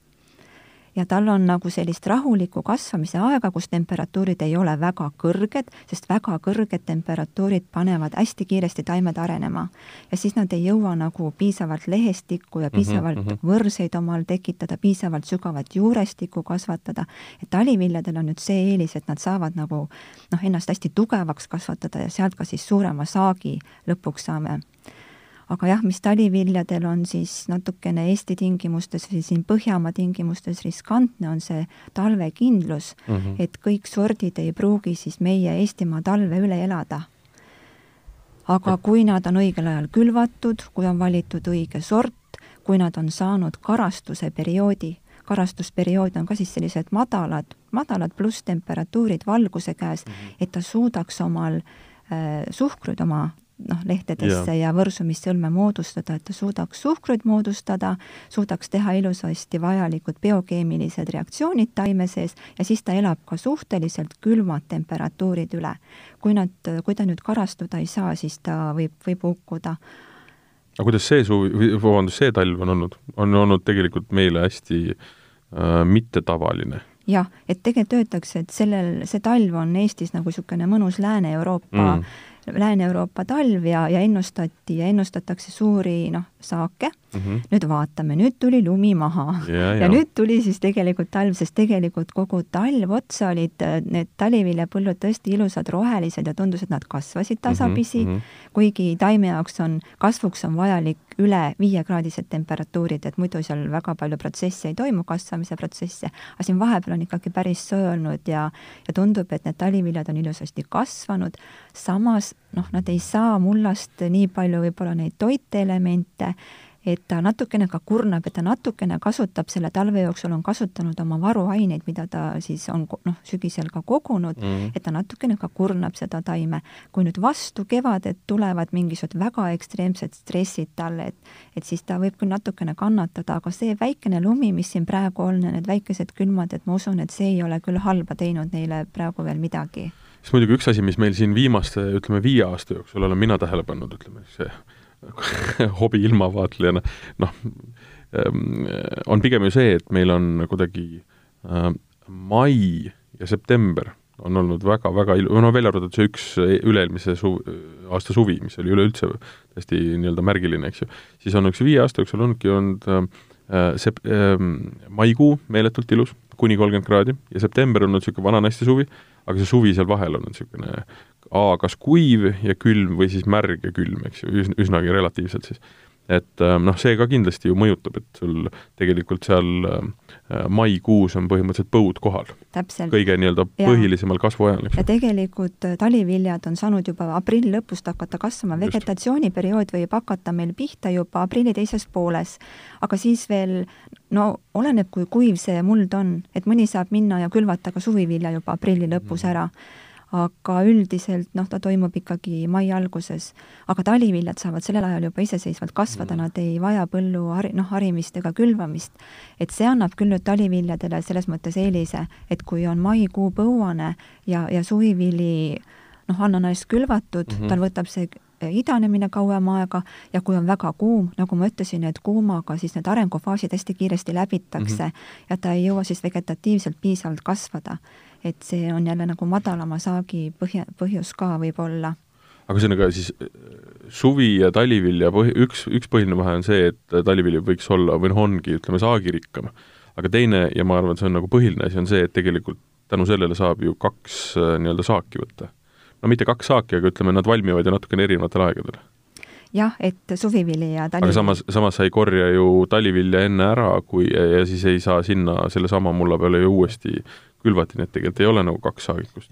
Speaker 2: ja tal on nagu sellist rahulikku kasvamise aega, kus temperatuurid ei ole väga kõrged, sest väga kõrged temperatuurid panevad hästi kiiresti taimed arenema. ja siis nad ei jõua nagu piisavalt lehestikku ja mhm, piisavalt mm -hmm. võrseid omal tekitada, piisavalt sügavat juurestikku kasvatada, et taliviljadel on nüüd see eelis, et nad saavad nagu noh, ennast hästi tugevaks kasvatada ja sealt ka siis suurema saagi lõpuks saame aga jah, mis taliviljadel on siis natukene Eesti tingimustes või siin Põhjamaa tingimustes riskantne, on see talvekindlus mm, -hmm. et kõik sordid ei pruugi siis meie Eestimaa talve üle elada. aga kui nad on õigel ajal külvatud, kui on valitud õige sort, kui nad on saanud karastuse perioodi, karastusperiood on ka siis sellised madalad, madalad plusstemperatuurid valguse käes mm, -hmm. et ta suudaks omal äh, suhkrut oma noh, lehtedesse ja, ja võrsumissõlme moodustada, et ta suudaks suhkruid moodustada, suudaks teha ilusasti vajalikud biokeemilised reaktsioonid taime sees ja siis ta elab ka suhteliselt külmad temperatuurid üle. kui nad, kui ta nüüd karastuda ei saa, siis ta võib, võib hukkuda.
Speaker 1: aga kuidas see suvi, vabandust, see talv on olnud? on olnud tegelikult meile hästi äh, mittetavaline
Speaker 2: jah, et tegelikult öeldakse, et sellel, see talv on Eestis nagu niisugune mõnus Lääne-Euroopa mm Lääne-Euroopa talv ja, ja ennustati ja ennustatakse suuri noh, saake mm. -hmm. nüüd vaatame, nüüd tuli lumi maha ja, ja. ja nüüd tuli siis tegelikult talv, sest tegelikult kogu talv otsa olid äh, need taliviljapõllud tõesti ilusad rohelised ja tundus, et nad kasvasid mhm, tasapisi mm, -hmm. kuigi taime jaoks on, kasvuks on vajalik üle viiekraadised temperatuurid, et muidu seal väga palju protsesse ei toimu, kasvamise protsesse, aga siin vahepeal on ikkagi päris soe olnud ja, ja tundub, et need taliviljad on ilusasti kasvanud, samas noh, nad ei saa mullast nii palju võib-olla neid toiteelemente et ta natukene ka kurnab, et ta natukene kasutab selle talve jooksul, on kasutanud oma varuaineid, mida ta siis on noh, sügisel ka kogunud mm, -hmm. et ta natukene ka kurnab seda taime. kui nüüd vastu kevadet tulevad mingisugused väga ekstreemsed stressid talle, et et siis ta võib küll natukene kannatada, aga see väikene lumi, mis siin praegu on ja need väikesed külmad, et ma usun, et see ei ole küll halba teinud neile praegu veel midagi
Speaker 1: siis muidugi üks asi, mis meil siin viimaste, ütleme, viie aasta jooksul olen mina tähele pannud, ütleme, see hobi ilmavaatlejana, noh, ähm, on pigem ju see, et meil on kuidagi äh, mai ja september on olnud väga-väga ilu-, no välja arvatud see üks üle-eelmise su-, aasta suvi, mis oli üleüldse täiesti nii-öelda märgiline, eks ju, siis on üks viie aasta jooksul olnudki olnud äh, sep- äh,, maikuu meeletult ilus, kuni kolmkümmend kraadi, ja september on olnud niisugune vana naiste suvi, aga see suvi seal vahel on niisugune A kas kuiv ja külm või siis märg ja külm, eks ju, üsnagi relatiivselt siis et äh, noh, see ka kindlasti ju mõjutab, et sul tegelikult seal äh, maikuus on põhimõtteliselt põud kohal. kõige nii-öelda põhilisemal kasvuajal.
Speaker 2: ja tegelikult äh, taliviljad on saanud juba aprilli lõpust hakata kasvama, vegetatsiooniperiood võib hakata meil pihta juba aprilli teises pooles. aga siis veel, no oleneb, kui kuiv see muld on, et mõni saab minna ja külvata ka suvivilja juba aprilli lõpus mm. Aga üldiselt noh, ta toimub ikkagi mai alguses. aga taliviljad saavad sellel ajal juba iseseisvalt kasvada mm., nad ei vaja põllu hari-, noh, harimist ega külvamist. et see annab küll nüüd taliviljadele selles mõttes eelise, et kui on maikuu põuane ja, ja suvivili noh, ananass külvatud mm, -hmm. tal võtab see idanemine kauem aega ja kui on väga kuum, nagu ma ütlesin, et kuumaga siis need arengufaasid hästi kiiresti läbitakse mm -hmm. ja ta ei jõua siis vegetatiivselt piisavalt kasvada et see on jälle nagu madalama saagi põhja, põhjus ka võib-olla.
Speaker 1: aga ühesõnaga siis äh, suvi ja talivilja põhi, üks, üks põhiline vahe on see, et talivili võiks olla või noh, ongi, ütleme, saagirikkam. aga teine, ja ma arvan, see on nagu põhiline asi, on see, et tegelikult tänu sellele saab ju kaks äh, nii-öelda saaki võtta. no mitte kaks saaki, aga ütleme, nad valmivad ju natukene erinevatel aegadel
Speaker 2: jah, et suvivili ja
Speaker 1: talivili. aga samas, samas sa ei korja ju talivilja enne ära, kui, ja siis ei saa sinna sellesama mulla peale ju uuesti külvati, nii et tegelikult ei ole nagu kaks saagikust.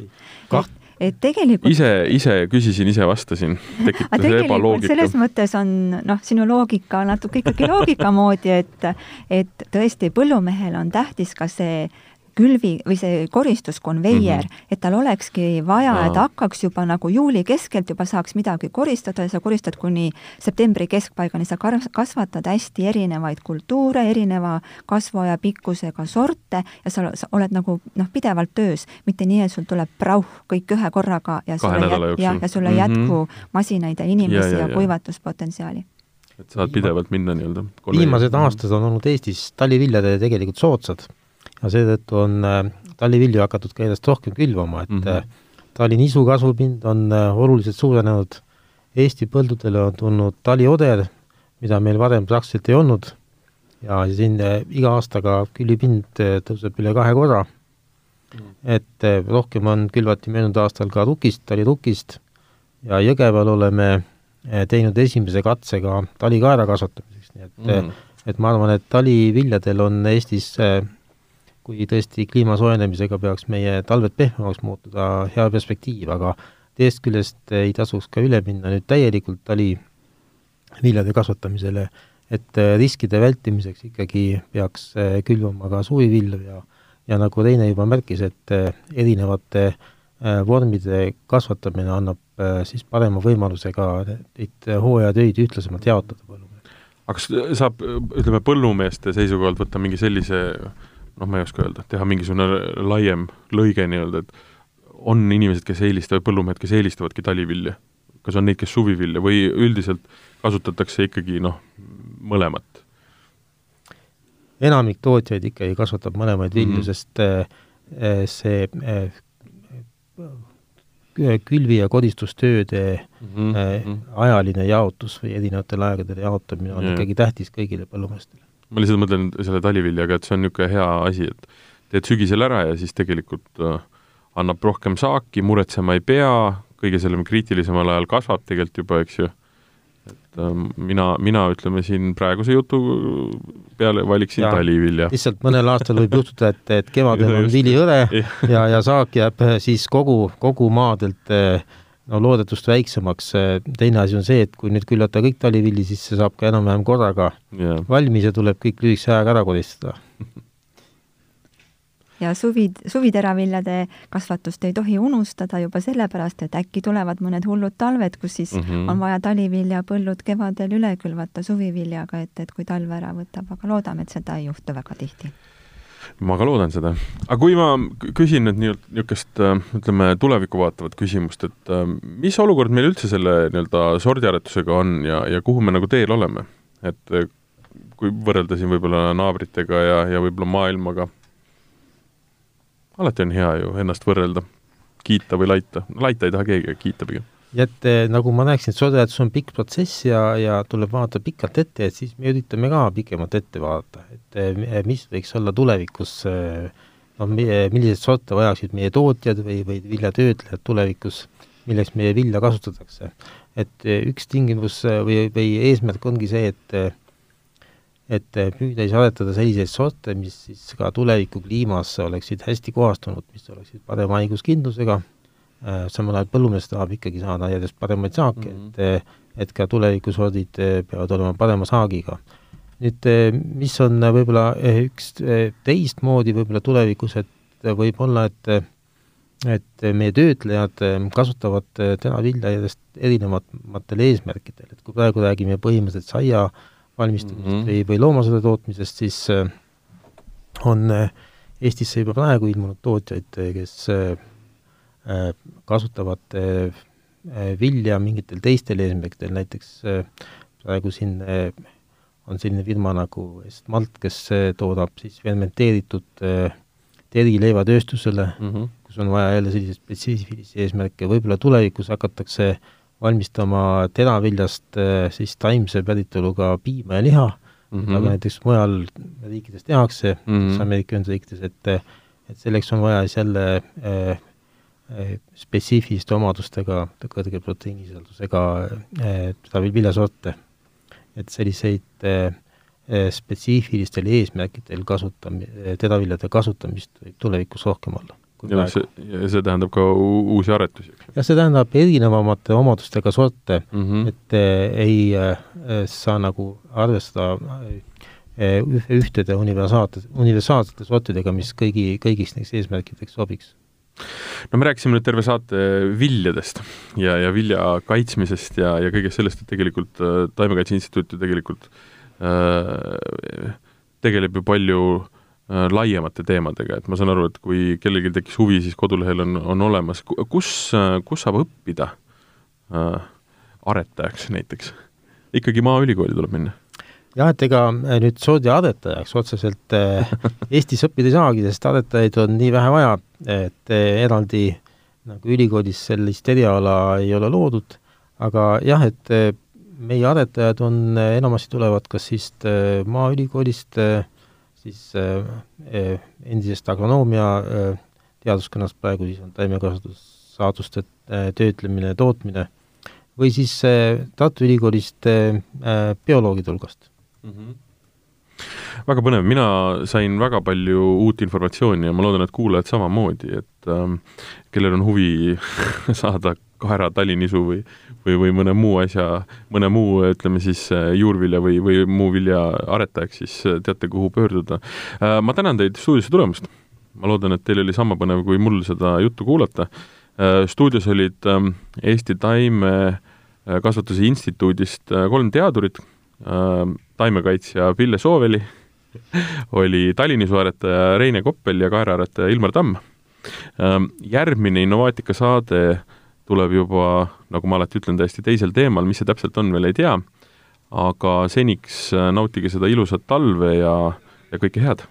Speaker 2: kaht-, et tegelikult
Speaker 1: ise, ise küsisin, ise vastasin, tekitas ebaloogika.
Speaker 2: selles mõttes on noh, sinu loogika natuke ikkagi loogika moodi, et et tõesti, põllumehel on tähtis ka see külvi või see koristuskonveier mm, -hmm. et tal olekski vaja, et hakkaks juba nagu juuli keskelt juba saaks midagi koristada ja sa koristad kuni septembri keskpaigani, sa kasvatad hästi erinevaid kultuure, erineva kasvuaja pikkusega sorte ja sa, sa oled nagu noh, pidevalt töös, mitte nii, et sul tuleb prauh kõik ühe korraga ja
Speaker 1: sulle, jät,
Speaker 2: ja, ja sulle ei mm -hmm. jätku masinaid ja inimesi ja, ja, ja kuivatuspotentsiaali.
Speaker 1: Et saad pidevalt minna nii-öelda
Speaker 3: viimased aastad on olnud Eestis taliviljade tegelikult soodsad ja seetõttu on äh, talivilju hakatud ka järjest rohkem külvama, et mm -hmm. tali nisu kasvupind on äh, oluliselt suurenenud, Eesti põldudele on tulnud talioder, mida meil varem praktiliselt ei olnud, ja siin iga aastaga külvipind tõuseb üle kahe korra mm. et rohkem on, külvati möödunud aastal ka rukist, talirukist ja Jõgeval oleme teinud esimese katse ka talikaera kasvatamiseks, nii et mm. et ma arvan, et taliviljadel on Eestis kui tõesti kliima soojenemisega peaks meie talved pehmemaks muutuda, hea perspektiiv, aga teisest küljest ei tasuks ka üle minna nüüd täielikult taliviljade kasvatamisele, et äh, riskide vältimiseks ikkagi peaks äh, külvama ka suvivilju ja ja nagu Reine juba märkis, et äh, erinevate vormide kasvatamine annab siis parema võimaluse ka neid hooajatöid ühtlasemalt jaotada põllumehed.
Speaker 1: aga kas saab, ütleme, põllumeeste seisukohalt võtta mingi sellise noh, ma ei oska öelda, teha mingisugune laiem lõige nii-öelda, et on inimesed, kes eelistavad, põllumehed, kes eelistavadki talivilja? kas on neid, kes suvivilja või üldiselt kasutatakse ikkagi noh, mõlemat?
Speaker 3: enamik tootjaid ikkagi kasvatab mõlemaid vilju mm, -hmm. sest äh, see äh, külvi- ja kodistustööde mm -hmm. ajaline jaotus või erinevatel aegadel jaotamine on yeah. ikkagi tähtis kõigile põllumeestele
Speaker 1: ma lihtsalt mõtlen selle taliviljaga, et see on niisugune hea asi, et teed sügisel ära ja siis tegelikult äh, annab rohkem saaki, muretsema ei pea, kõige sellel kriitilisemal ajal kasvab tegelikult juba, eks ju, et äh, mina, mina ütleme siin praeguse jutu peale valiksin ja, talivilja.
Speaker 3: lihtsalt mõnel aastal võib juhtuda, et, et kevadel on vili hõre ja, ja saak jääb äh, siis kogu, kogu maadelt äh, no loodetust väiksemaks, teine asi on see, et kui nüüd küllata kõik talivilli, siis see saab ka enam-vähem korraga yeah. valmis ja tuleb kõik lühikese ajaga ära koristada
Speaker 2: ja suvi, suviteraviljade kasvatust ei tohi unustada juba sellepärast, et äkki tulevad mõned hullud talved, kus siis mm -hmm. on vaja taliviljapõllud kevadel üle külvata suviviljaga, et, et kui talv ära võtab, aga loodame, et seda ei juhtu väga tihti
Speaker 1: ma ka loodan seda. aga kui ma küsin nüüd niisugust, äh, ütleme, tulevikku vaatavat küsimust, et äh, mis olukord meil üldse selle nii-öelda sordiaretusega on ja, ja kuhu me nagu teel oleme? et äh, kui võrrelda siin võib-olla naabritega ja, ja võib-olla maailmaga alati on hea ju ennast võrrelda, kiita või laita, laita ei taha keegi, kiita pigem.
Speaker 3: Ja et eh, nagu ma näeksin, et soojahääletus on pikk protsess ja, ja tuleb vaadata pikalt ette, et siis me üritame ka pikemalt ette vaadata, et eh, mis võiks olla tulevikus noh, milliseid sorte vajaksid meie tootjad või, või viljatöötlejad tulevikus, milleks meie vilja kasutatakse. et eh, üks tingimus või, või eesmärk ongi see, et et püüda siis aretada selliseid sorte, mis siis ka tuleviku kliimas oleksid hästi kohastunud, mis oleksid parema haiguskindlusega, samal ajal põllumees tahab ikkagi saada järjest paremaid saake mm, -hmm. et et ka tulevikusordid äh, peavad olema parema saagiga. nüüd äh, mis on võib-olla üks teistmoodi võib-olla tulevikus, et võib-olla, et et meie töötlejad kasutavad teravilja järjest erinevamatel eesmärkidel, et kui praegu räägime põhimõtteliselt saia äh, valmistamisest mm -hmm. või, või loomasõidu tootmisest, siis äh, on äh, Eestisse juba praegu ilmunud tootjaid, äh, kes kasutavad vilja mingitel teistel eesmärkidel, näiteks praegu siin on selline firma nagu Estmalt, kes toodab siis fermenteeritud terileivatööstusele mm, -hmm. kus on vaja jälle selliseid spetsiifilisi eesmärke, võib-olla tulevikus hakatakse äh, valmistama teraviljast siis taimse päritoluga piima ja liha mm, -hmm. aga näiteks mujal riikides tehakse mm, -hmm. Ameerika Ühendriikides, et et selleks on vaja siis jälle äh, spetsiifiliste omadustega, kõrge proteiinisisaldusega viljasorte. et selliseid äh, spetsiifilistel eesmärkidel kasutam-, teraviljade kasutamist võib tulevikus rohkem olla
Speaker 1: ja see, ja see tähendab ka uusi aretusi?
Speaker 3: jah, see tähendab erinevamate omadustega sorte mm, -hmm. et äh, ei äh, saa nagu arvestada äh, ühtede universaalsete, universaalsete sortidega, mis kõigi, kõigiks neist eesmärkideks sobiks
Speaker 1: no me rääkisime nüüd terve saate viljadest ja, ja vilja kaitsmisest ja, ja kõigest sellest, et tegelikult äh, Taimekaitse Instituut ju tegelikult äh, tegeleb ju palju äh, Äh, laiemate teemadega, et ma saan aru, et kui kellelgi tekkis huvi, siis kodulehel on, on olemas, kus, kus saab õppida äh, aretajaks näiteks? ikkagi Maaülikooli tuleb minna?
Speaker 3: jah, et ega äh, nüüd soodi aretajaks otseselt äh, Eestis õppida ei saagi, sest aretajaid on nii vähe vaja, et äh, eraldi nagu ülikoolis sellist eriala ei ole loodud, aga jah, et äh, meie aretajad on, enamasti tulevad kas siis Maaülikoolist siis endisest agronoomia teaduskonnast, praegu siis on taimekasvatussaaduste äh, töötlemine ja tootmine, või siis Tartu Ülikoolist bioloogide hulgast. Mm. -hmm
Speaker 1: väga põnev, mina sain väga palju uut informatsiooni ja ma loodan, et kuulajad samamoodi, et ähm, kellel on huvi saada kaera talinisu või, või, või mõne muu asja, mõne muu, ütleme siis äh, juurvilja või, või muu vilja aretajaks, siis äh, teate, kuhu pöörduda. Äh, ma tänan teid stuudiosse tulemast. ma loodan, et teil oli sama põnev kui mul seda juttu kuulata. stuudios olid ähm, Eesti Taimekasvatuse Instituudist kolm teadurit, taimekaitsja Pille Sooveli, oli talinisuaretaja Reine Koppel ja kaeraaretaja Ilmar Tamm. Ähm, järgmine Innovaatika saade tuleb juba, nagu ma alati ütlen, täiesti teisel teemal, mis see täpselt on, veel ei tea, aga seniks äh, nautige seda ilusat talve ja, ja kõike head!